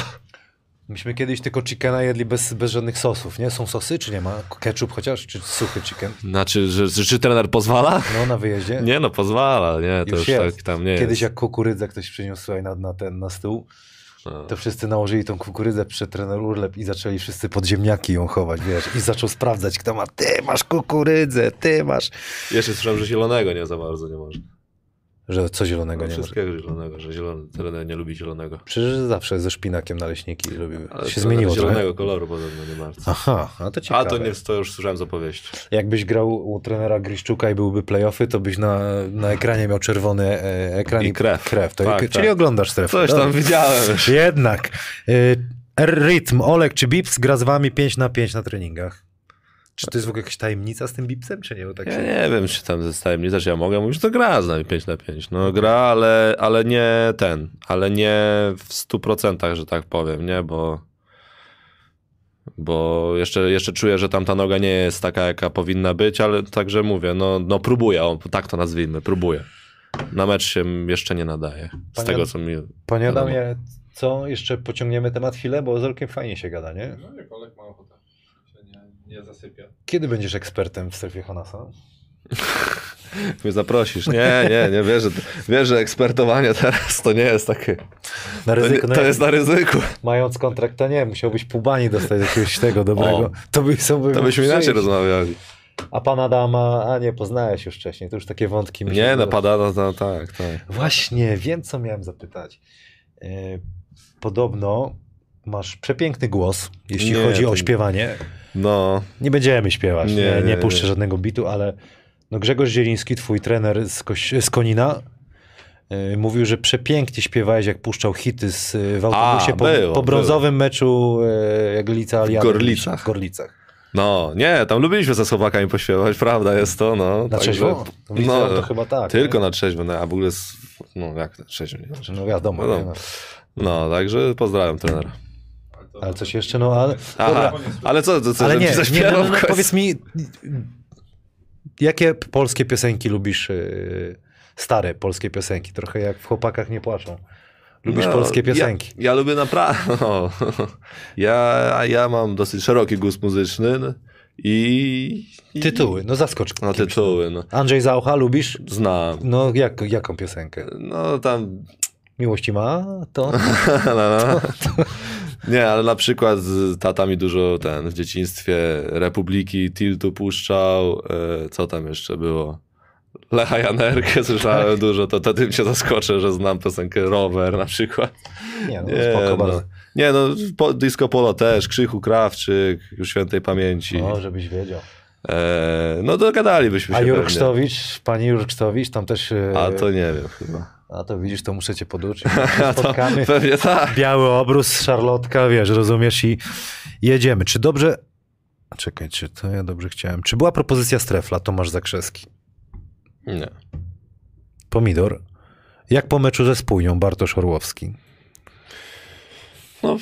Myśmy kiedyś tylko chickena jedli bez, bez żadnych sosów, nie? Są sosy, czy nie ma? Ketchup chociaż, czy suchy chicken? Znaczy, że, że, czy trener pozwala? No, na wyjeździe. Nie, no pozwala, nie, to Już już, tak tam nie Kiedyś jest. jak kukurydzę ktoś przyniósł słuchaj, na, na, ten, na stół, No. to wszyscy nałożyli tą kukurydzę przed trener urlep i zaczęli wszyscy pod ziemniaki ją chować, wiesz, i zaczął sprawdzać, kto ma, ty masz kukurydzę, ty masz. Jeszcze słyszałem, że zielonego nie za bardzo nie można. Że co zielonego No, nie ma. wszystkiego zielonego, że zielony, trener nie lubi zielonego. Przecież zawsze ze szpinakiem naleśniki lubiły. Ale się zmieniło Zielonego trochę. koloru podobno nie bardzo. Aha, a to A ciekawe. to, nie, to już słyszałem z opowieści. Jakbyś grał u trenera Griszczuka i byłby playoffy, to byś na, na ekranie miał czerwony e, ekran I krew. krew. To, Tak, czyli tak. oglądasz strefę. Coś tam Dobra. widziałem. Jednak. Y, Rytm, Olek czy Bips gra z wami 5 na 5 na treningach? Czy to jest w ogóle jakaś tajemnica z tym Bipsem, czy nie? Bo tak Ja się... nie wiem, czy tam ze tajemnica, czy ja mogę mówić, że to gra z nami 5 na 5. No gra, ale, ale nie ten, ale nie w 100%, że tak powiem, nie, bo bo jeszcze, jeszcze czuję, że tam ta noga nie jest taka, jaka powinna być, ale także mówię, no, no próbuję, o, tak to nazwijmy, próbuję. Na mecz się jeszcze nie nadaje, z Panie- tego co mi... Panie wiadomo. Adamie, co? Jeszcze pociągniemy temat chwilę, bo z Olkiem fajnie się gada, nie? No jak Olek ma ochotę. Zasypia. Kiedy będziesz ekspertem w strefie Hanasa? Mnie zaprosisz. Nie, nie, nie wierzę. Wiesz, że ekspertowanie teraz to nie jest takie. Na To, ryzyko, no to jest na ryzyku. Mając kontrakt, to nie, musiałbyś pół bani dostać jakiegoś tego dobrego. O. to by sobie To byśmy inaczej rozmawiali. A pan Adama, a nie, poznałeś już wcześniej, to już takie wątki. Nie, no wydają. pada, no, no, tak, tak. Właśnie, wiem co miałem zapytać. E, Podobno masz przepiękny głos, jeśli Nie, chodzi o śpiewanie. No, Nie będziemy śpiewać, nie, Nie, nie, puszczę żadnego bitu, ale no Grzegorz Zieliński, twój trener z, Koś- z Konina, e, mówił, że przepięknie śpiewałeś, jak puszczał hity z, w autobusie A, po, było, po brązowym meczu e, Glica Aliady. Gorlicach. W Gorlicach. No, nie, tam lubiliśmy ze chłopakami pośpiewać, prawda jest to, no. Na także- trzeźwo? No, to chyba tak. Tylko nie? na trzeźwo, no, a w ogóle, z, no jak na trzeźwo, nie? No wiadomo. No, nie? No. No, także pozdrawiam trenera. Ale coś jeszcze, no ale... Aha, Dobra, ale co, co, co ale nie, nie no, no, w no, powiedz mi, jakie polskie piosenki lubisz, yy, stare polskie piosenki, trochę jak w Chłopakach nie płaczą. Lubisz No, polskie piosenki? Ja, ja lubię naprawdę. No, ja, ja mam dosyć szeroki gust muzyczny no, i. i Tytuły, no zaskocz. No, kimś. tytuły. No. Andrzej Zaucha lubisz? Znam. No jak, jaką piosenkę? No tam. Miłości ma? To? No, no. Nie, ale na przykład z- tata mi dużo ten w dzieciństwie Republiki Tiltu puszczał. e, Co tam jeszcze było? Lecha Janerkę słyszałem dużo, to, to tym się zaskoczę, że znam piosenkę Rower na przykład. Nie, no Nie, spoko no. bardzo. Nie, no po, Disco Polo też, Krzychu Krawczyk, już świętej pamięci. O, żebyś wiedział. E, no dogadalibyśmy A się Jurek pewnie. Sztowicz, pani Jurek Sztowicz, tam też... e, A to nie wiem chyba. A to widzisz, to muszę cię poduczyć. Spotkamy. pewnie tak. Biały obrus, szarlotka, wiesz, rozumiesz i jedziemy. Czy dobrze... Czekaj, czy to ja dobrze chciałem. Czy była propozycja strefla, Tomasz Zakrzewski? Nie. Pomidor. Jak po meczu ze Spójnią, Bartosz Orłowski? No,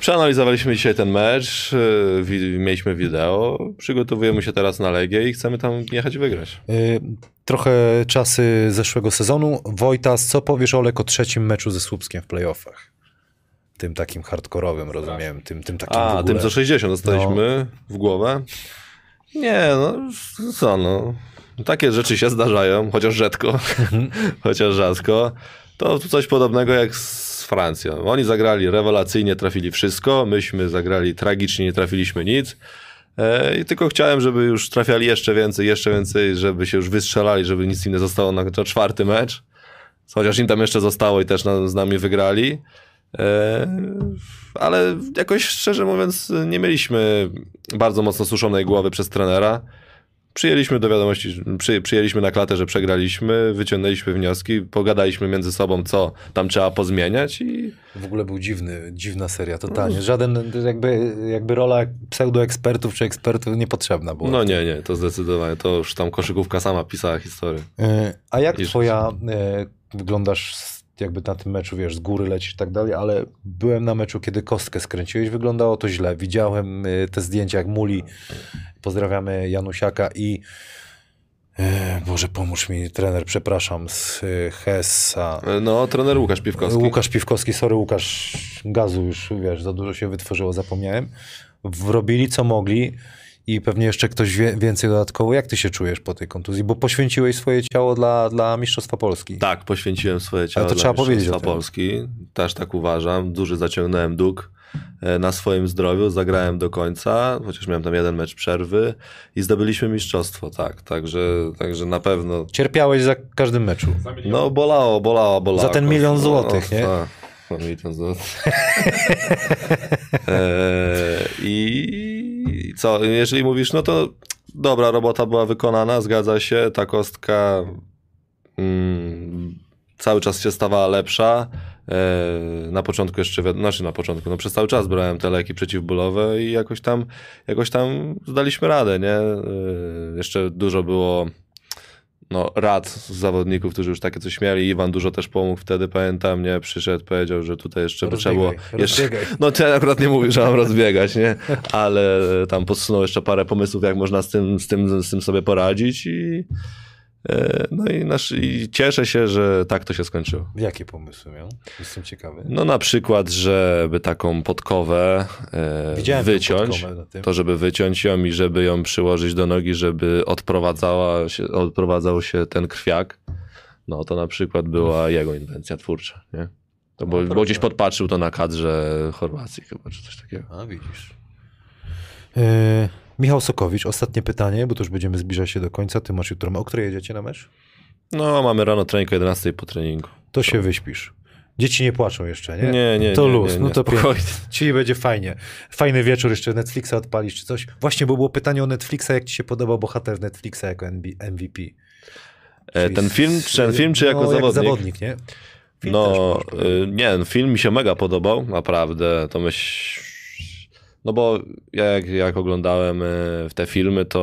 przeanalizowaliśmy dzisiaj ten mecz, wi- mieliśmy wideo, przygotowujemy się teraz na Legię i chcemy tam jechać wygrać. Trochę czasy zeszłego sezonu. Wojtas, co powiesz Olek o trzecim meczu ze Słupskiem w playoffach? Tym takim hardkorowym, rozumiem, tym, tym takim A, tym co 60 dostaliśmy w głowę? Nie, no co no. Takie rzeczy się zdarzają, chociaż rzadko, chociaż rzadko. To coś podobnego jak z Francją. Oni zagrali rewelacyjnie, trafili wszystko, myśmy zagrali tragicznie, nie trafiliśmy nic. E, I tylko chciałem, żeby już trafiali jeszcze więcej, jeszcze więcej, żeby się już wystrzelali, żeby nic im nie zostało na czwarty mecz. Chociaż im tam jeszcze zostało i też z nami wygrali. E, ale jakoś szczerze mówiąc, nie mieliśmy bardzo mocno suszonej głowy przez trenera. Przyjęliśmy do wiadomości, przy, przyjęliśmy na klatę, że przegraliśmy, wyciągnęliśmy wnioski, pogadaliśmy między sobą, co tam trzeba pozmieniać i W ogóle był dziwny, dziwna seria, totalnie. Żaden, jakby, jakby rola pseudoekspertów czy ekspertów niepotrzebna była. no nie, nie, to zdecydowanie, to już tam koszykówka sama pisała historię. E, A jak Iż- twoja, e, wyglądasz jakby na tym meczu, wiesz, z góry lecisz i tak dalej, ale byłem na meczu, kiedy kostkę skręciłeś, wyglądało to źle. Widziałem e, te zdjęcia, jak Muli, pozdrawiamy Janusiaka i e, Boże, pomóż mi, trener, przepraszam, z e, Hessa. E, No, trener Łukasz Piwkowski. Łukasz Piwkowski, sorry Łukasz, gazu już, wiesz, za dużo się wytworzyło, zapomniałem. Wrobili co mogli i pewnie jeszcze ktoś wie, więcej dodatkowo. Jak ty się czujesz po tej kontuzji? Bo poświęciłeś swoje ciało dla, dla Mistrzostwa Polski. Tak, poświęciłem swoje ciało Ale to dla trzeba powiedzieć Mistrzostwa. Polski. Też tak uważam. Duży zaciągnąłem dług e, na swoim zdrowiu. Zagrałem do końca, chociaż miałem tam jeden mecz przerwy i zdobyliśmy mistrzostwo, tak. Także, także na pewno Cierpiałeś za każdym meczu. Za no bolało, bolało, bolało. Za ten milion złotych, nie? tak. Milion złotych. e, I co, jeżeli mówisz, no to dobra robota była wykonana, zgadza się, ta kostka mm, cały czas się stawała lepsza. E, na początku jeszcze, znaczy na początku, no przez cały czas brałem te leki przeciwbólowe i jakoś tam, jakoś tam zdaliśmy radę, nie? E, jeszcze dużo było no, rad z zawodników, którzy już takie coś mieli. Iwan dużo też pomógł wtedy, pamiętam, nie? Przyszedł, powiedział, że tutaj jeszcze by trzeba było... Jeszcze, rozbiegaj. no ja akurat nie mówię, że mam rozbiegać, nie? Ale tam podsunął jeszcze parę pomysłów, jak można z tym, z tym, z tym sobie poradzić i no i, nasz, i cieszę się, że tak to się skończyło. Jakie pomysły miał? Jestem ciekawy. No na przykład, żeby taką podkowę e, wyciąć, to żeby wyciąć ją i żeby ją przyłożyć do nogi, żeby odprowadzała się, odprowadzał się ten krwiak, no to na przykład była jego inwencja twórcza, nie? To bo, bo gdzieś podpatrzył to na kadrze Chorwacji chyba, czy coś takiego. A widzisz. E, Michał Sokowicz, ostatnie pytanie, bo to już będziemy zbliżać się do końca. Ty masz jutro. O której jedziecie na mecz? No, mamy rano trening o 11 po treningu. To się wyśpisz. Dzieci nie płaczą jeszcze, nie? Nie, nie, To nie, luz, nie, no nie, to spokojnie. pięknie. Czyli będzie fajnie. Fajny wieczór, jeszcze Netflixa odpalisz czy coś. Właśnie, bo było pytanie o Netflixa, jak ci się podobał bohater Netflixa jako MVP? E, ten z- film, czy ten film, czy jako no, zawodnik? Jak zawodnik, nie? Film no, y, nie, no, film mi się mega podobał, naprawdę. To myśl... No bo ja jak, jak oglądałem e, w te filmy, to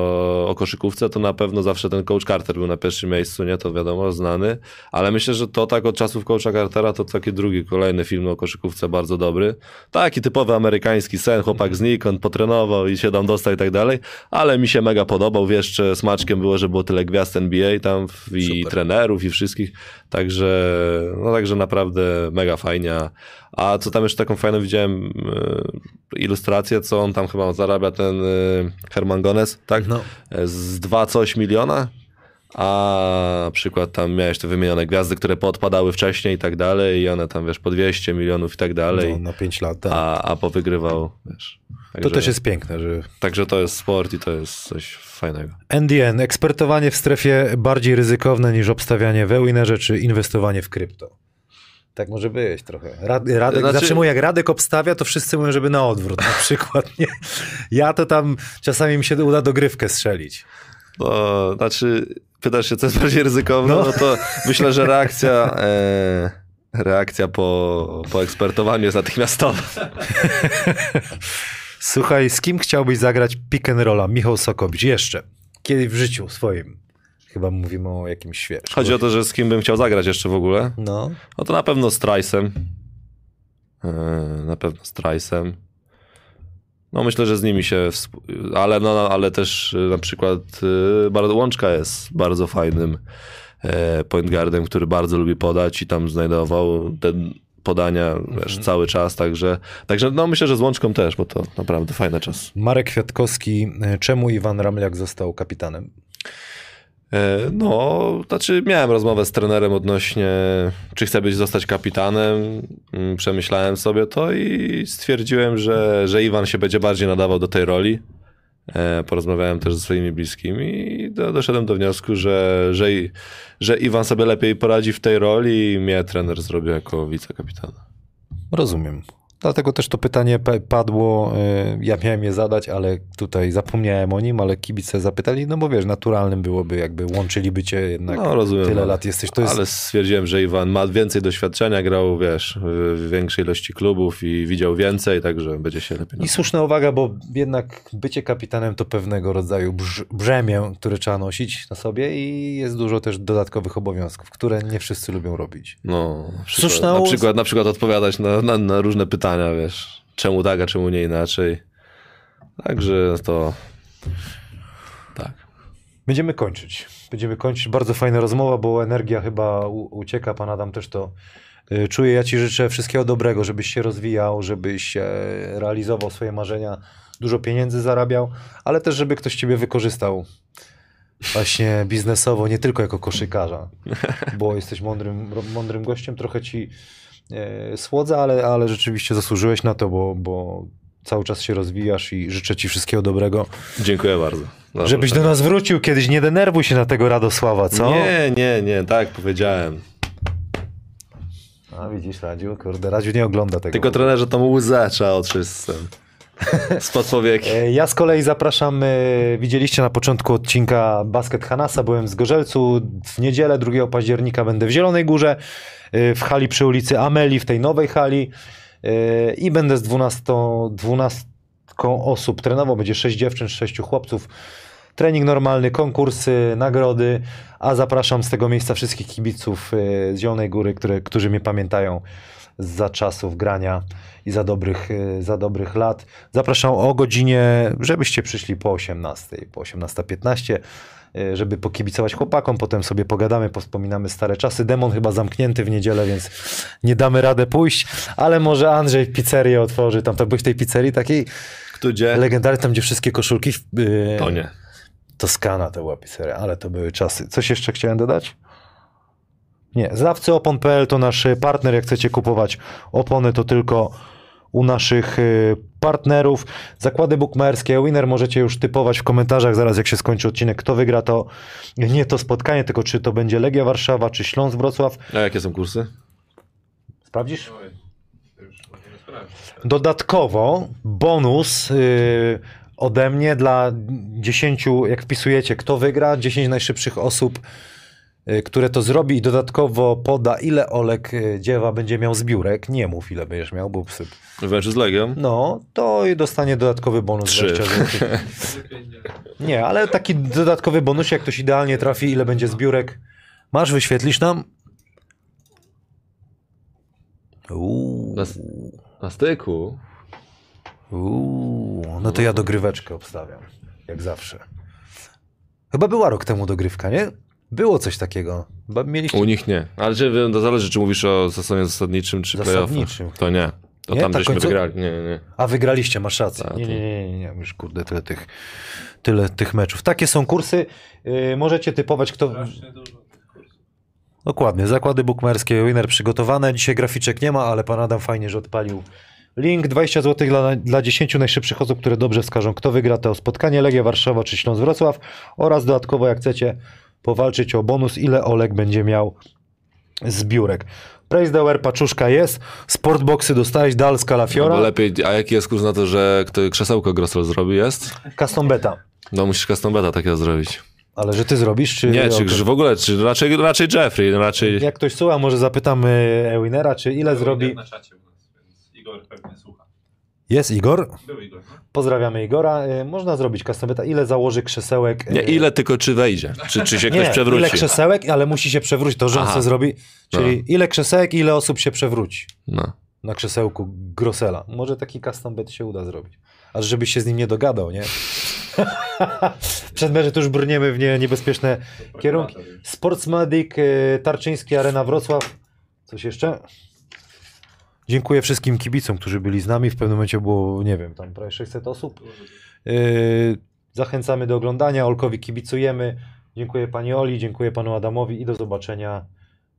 o koszykówce, to na pewno zawsze ten coach Carter był na pierwszym miejscu, nie? To wiadomo, znany. Ale myślę, że to tak od czasów coacha Cartera to taki drugi, kolejny film o koszykówce bardzo dobry. Taki typowy amerykański sen, chłopak znikąd, potrenował i się tam dostał i tak dalej. Ale mi się mega podobał. Wiesz, smaczkiem było, że było tyle gwiazd NBA tam i Super. trenerów i wszystkich. Także, no także naprawdę mega fajnie. A- co tam jeszcze taką fajną widziałem e, ilustrację, co on tam chyba zarabia ten e, Herman Gones, tak? No. E, Z dwa coś miliona. A na przykład tam miałeś te wymienione gwiazdy, które podpadały wcześniej i tak dalej, i one tam wiesz po 200 milionów i tak dalej. No, na 5 lat, tak. A, a powygrywał, wiesz. To Także, też jest piękne, że Także to jest sport i to jest coś fajnego. NDN, ekspertowanie w strefie bardziej ryzykowne niż obstawianie we winnerze czy inwestowanie w krypto. Tak może być trochę. Rad, Radek, Znaczy- Zawsze mówię, jak Radek obstawia, to wszyscy mówią, żeby na odwrót na przykład. Nie? Ja to tam czasami mi się uda dogrywkę strzelić. No, znaczy, pytasz się, co jest bardziej ryzykowne, no, No. to myślę, że reakcja, e, reakcja po, po ekspertowaniu jest natychmiastowa. Słuchaj, z kim chciałbyś zagrać pick and rolla? Michał Sokowicz. Jeszcze. Kiedy w życiu swoim. Chyba mówimy o jakimś świeżym. Chodzi o to, że z kim bym chciał zagrać jeszcze w ogóle. No. No to na pewno z Trice'em. E, na pewno z Trice'em. No myślę, że z nimi się, ale, no, ale też e, na przykład e, bardzo, Łączka jest bardzo fajnym point guardem, który bardzo lubi podać i tam znajdował te podania wiesz, cały czas, także, także no myślę, że z Łączką też, bo to naprawdę fajny czas. Marek Kwiatkowski. Czemu Iwan Ramliak został kapitanem? E, No, znaczy miałem rozmowę z trenerem odnośnie, czy chcę być zostać kapitanem. Mm, Przemyślałem sobie to i stwierdziłem, że, że Iwan się będzie bardziej nadawał do tej roli. E, Porozmawiałem też ze swoimi bliskimi i do, doszedłem do wniosku, że, że, że Iwan sobie lepiej poradzi w tej roli i mnie trener zrobił jako wicekapitana. Rozumiem. Dlatego też to pytanie padło. y, Ja miałem je zadać, ale tutaj zapomniałem o nim, ale kibice zapytali, no bo wiesz, naturalnym byłoby, jakby łączyliby cię jednak. No, rozumiem, Tyle ale- lat jesteś. To jest Ale stwierdziłem, że Iwan ma więcej doświadczenia, grał wiesz, w większej ilości klubów i widział więcej, także będzie się lepiej I słuszna uwaga, bo jednak bycie kapitanem to pewnego rodzaju brz- brzemię, które trzeba nosić na sobie i jest dużo też dodatkowych obowiązków, które nie wszyscy lubią robić. No, na przykład, Słuszna na przykład, na przykład odpowiadać na, na, na różne pytania, wiesz, czemu tak, a czemu nie inaczej. Także to tak. Będziemy kończyć. Będziemy kończyć. Bardzo fajna rozmowa, bo energia chyba ucieka. Pan Adam też to y, czuje. Ja Ci życzę wszystkiego dobrego, żebyś się rozwijał, żebyś e, realizował swoje marzenia, dużo pieniędzy zarabiał, ale też, żeby ktoś Ciebie wykorzystał właśnie biznesowo, nie tylko jako koszykarza, bo jesteś mądrym, mądrym gościem. Trochę Ci e, słodzę, ale, ale rzeczywiście zasłużyłeś na to, bo, bo cały czas się rozwijasz i życzę Ci wszystkiego dobrego. Dziękuję bardzo. za Żebyś do nas wrócił kiedyś, nie denerwuj się na tego Radosława, co? Nie, nie, nie, tak powiedziałem. A widzisz, Radziu, kurde, Radziu nie ogląda tego. Tylko trenerze tą łzę trzeba tym. Spod powieki. E, Ja z kolei zapraszam, e, widzieliście na początku odcinka Basket Hanasa, byłem z Gorzelcu, w niedzielę 2 października będę w Zielonej Górze, e, w hali przy ulicy Ameli, w tej nowej hali. I będę z 12, 12 osób trenował, będzie 6 dziewczyn, 6 chłopców, trening normalny, konkursy, nagrody, a zapraszam z tego miejsca wszystkich kibiców z Zielonej Góry, które, którzy mnie pamiętają za czasów grania i za dobrych, e, za dobrych lat. Zapraszam o godzinie, żebyście przyszli po 18, po 18.15, e, żeby pokibicować chłopakom, potem sobie pogadamy, powspominamy stare czasy. Demon chyba zamknięty w niedzielę, więc nie damy radę pójść, ale może Andrzej pizzerię otworzy. Tam tak byłeś w tej pizzerii takiej Kto gdzie? legendarnej, tam gdzie wszystkie koszulki... e, To nie. Toskana to była pizzeria, ale to były czasy. Coś jeszcze chciałem dodać? Nie, znawcy opon.pl to nasz y, partner. Jak chcecie kupować opony, to tylko u naszych y, partnerów. Zakłady bukmacherskie, winner możecie już typować w komentarzach zaraz jak się skończy odcinek, kto wygra to nie to spotkanie, tylko czy to będzie Legia Warszawa, czy Śląsk Wrocław. A jakie są kursy? Sprawdzisz? Sprawdzić. Dodatkowo bonus yy, ode mnie dla 10, jak wpisujecie, kto wygra, 10 najszybszych osób które to zrobi i dodatkowo poda, ile Olek y, Dziewa będzie miał zbiórek, nie mów ile będziesz miał, bo psy. W meczu z Legią? No, to i dostanie dodatkowy bonus Trzy. 20 zł. Nie, ale taki dodatkowy bonus, jak ktoś idealnie trafi, ile będzie zbiórek. Masz, wyświetlisz nam? Uuu, Na, na styku? uuu, no to ja dogryweczkę obstawiam, jak zawsze. Chyba była rok temu dogrywka, nie? Było coś takiego. Mieliście... U nich nie. Ale czy, to zależy, czy mówisz o sezonie zasadniczym, czy Zasadniczym. To nie. To Nie? tam Tak żeśmy końcu- wygrali. Nie, nie. A wygraliście, masz rację. Tak, Nie, nie, nie, nie, nie, już kurde, tyle tych, tyle tych meczów. Takie są kursy. Yy, możecie typować, kto... Dokładnie, zakłady bukmerskie, winner przygotowane. Dzisiaj graficzek nie ma, ale pan Adam fajnie, że odpalił link. 20 zł dla, dla 10 najszybszych osób, które dobrze wskażą, kto wygra to spotkanie Legia Warszawa czy Śląsk Wrocław oraz dodatkowo, jak chcecie powalczyć o bonus, ile Oleg będzie miał zbiórek. Wear, paczuszka jest, sportboxy dostałeś, Dal Albo Scalafiora, lepiej, a jaki jest kurs na to, że kto krzesełko Grossel zrobi, jest? custom beta. No musisz custom beta takiego zrobić. Ale że ty zrobisz, czy... Nie, czy Okej. w ogóle, czy raczej, raczej Jeffrey, raczej... Jak ktoś słucha, może zapytamy Ewinera, czy ile zrobi... na czacie więc Igor pewnie słucha. Jest Igor, no? pozdrawiamy Igora. Y, Można zrobić custom beta. Ile założy krzesełek? Nie, y, ile tylko czy wejdzie, czy, czy się ktoś Nie, przewróci. ile krzesełek, ale musi się przewrócić, to rząd Aha. se zrobi. Czyli ile krzesełek, ile osób się przewróci No. na krzesełku Grossela. Może taki custom bet się uda zrobić. Aż żebyś się z nim nie dogadał, nie? Przed meczem to już brniemy w nie, niebezpieczne kierunki. Sportsmedic, y, Tarczyński, Arena Wrocław. Coś jeszcze? Dziękuję wszystkim kibicom, którzy byli z nami. W pewnym momencie było, nie wiem, tam prawie 600 osób. Yy, zachęcamy do oglądania. Olkowi kibicujemy. Dziękuję pani Oli, dziękuję panu Adamowi i do zobaczenia.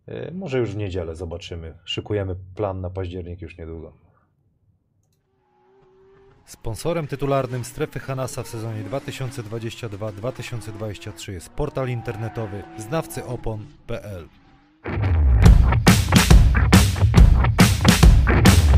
Yy, może już w niedzielę zobaczymy. Szykujemy plan na październik już niedługo. Sponsorem tytularnym strefy Hanasa w sezonie 2022-2023 jest portal internetowy znawcyopon.pl. Thank you.